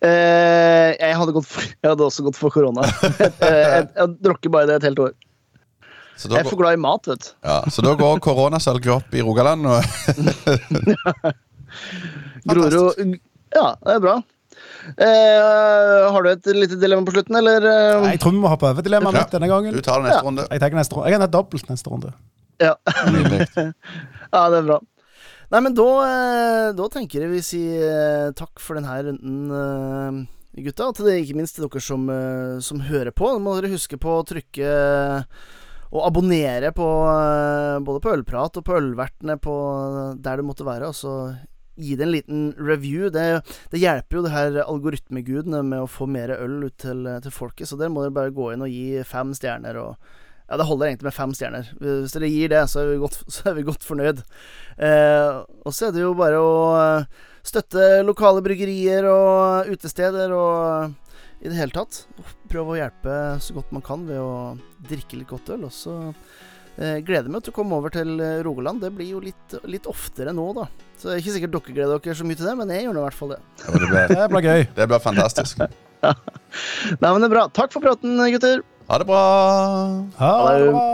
Eh, jeg, hadde gått for, jeg hadde også gått for korona. jeg, jeg, jeg drukker bare det et helt år. Så Jeg er for glad i mat, vet du. ja, så da går koronasalget opp i Rogaland. Og Grorud Ja, det er bra. Eh, har du et lite dilemma på slutten, eller? Nei, Jeg tror vi må hoppe over dilemmaet mitt denne gangen. du tar det neste Ja. runde. Jeg tar neste runde. Jeg kan ta dobbelt neste runde. Ja. Ja, det er bra. Nei, men da, eh, da tenker jeg vi sier eh, takk for denne runden, eh, gutta. Og til det, ikke minst til dere som, eh, som hører på. Nå må dere huske på å trykke eh, og abonnere på eh, både på Ølprat og på Ølvertene på der det måtte være. Og så gi det en liten review. Det, det hjelper jo det her algoritmegudene med å få mer øl ut til, til folket. Så der må dere bare gå inn og gi fem stjerner. og ja, det holder egentlig med fem stjerner. Hvis dere gir det, så er vi godt, er vi godt fornøyd. Eh, og så er det jo bare å eh, støtte lokale bryggerier og utesteder og i det hele tatt. Prøve å hjelpe så godt man kan ved å drikke litt godt øl. Og så eh, gleder jeg meg til å komme over til eh, Rogaland. Det blir jo litt, litt oftere nå, da. Så det er ikke sikkert dere gleder dere så mye til det, men jeg gjør nå i hvert fall det. Ja, det, ble, Det blir gøy. det blir fantastisk. Nei, men det er bra. Takk for praten, gutter. Ha det bra. Ha det bra.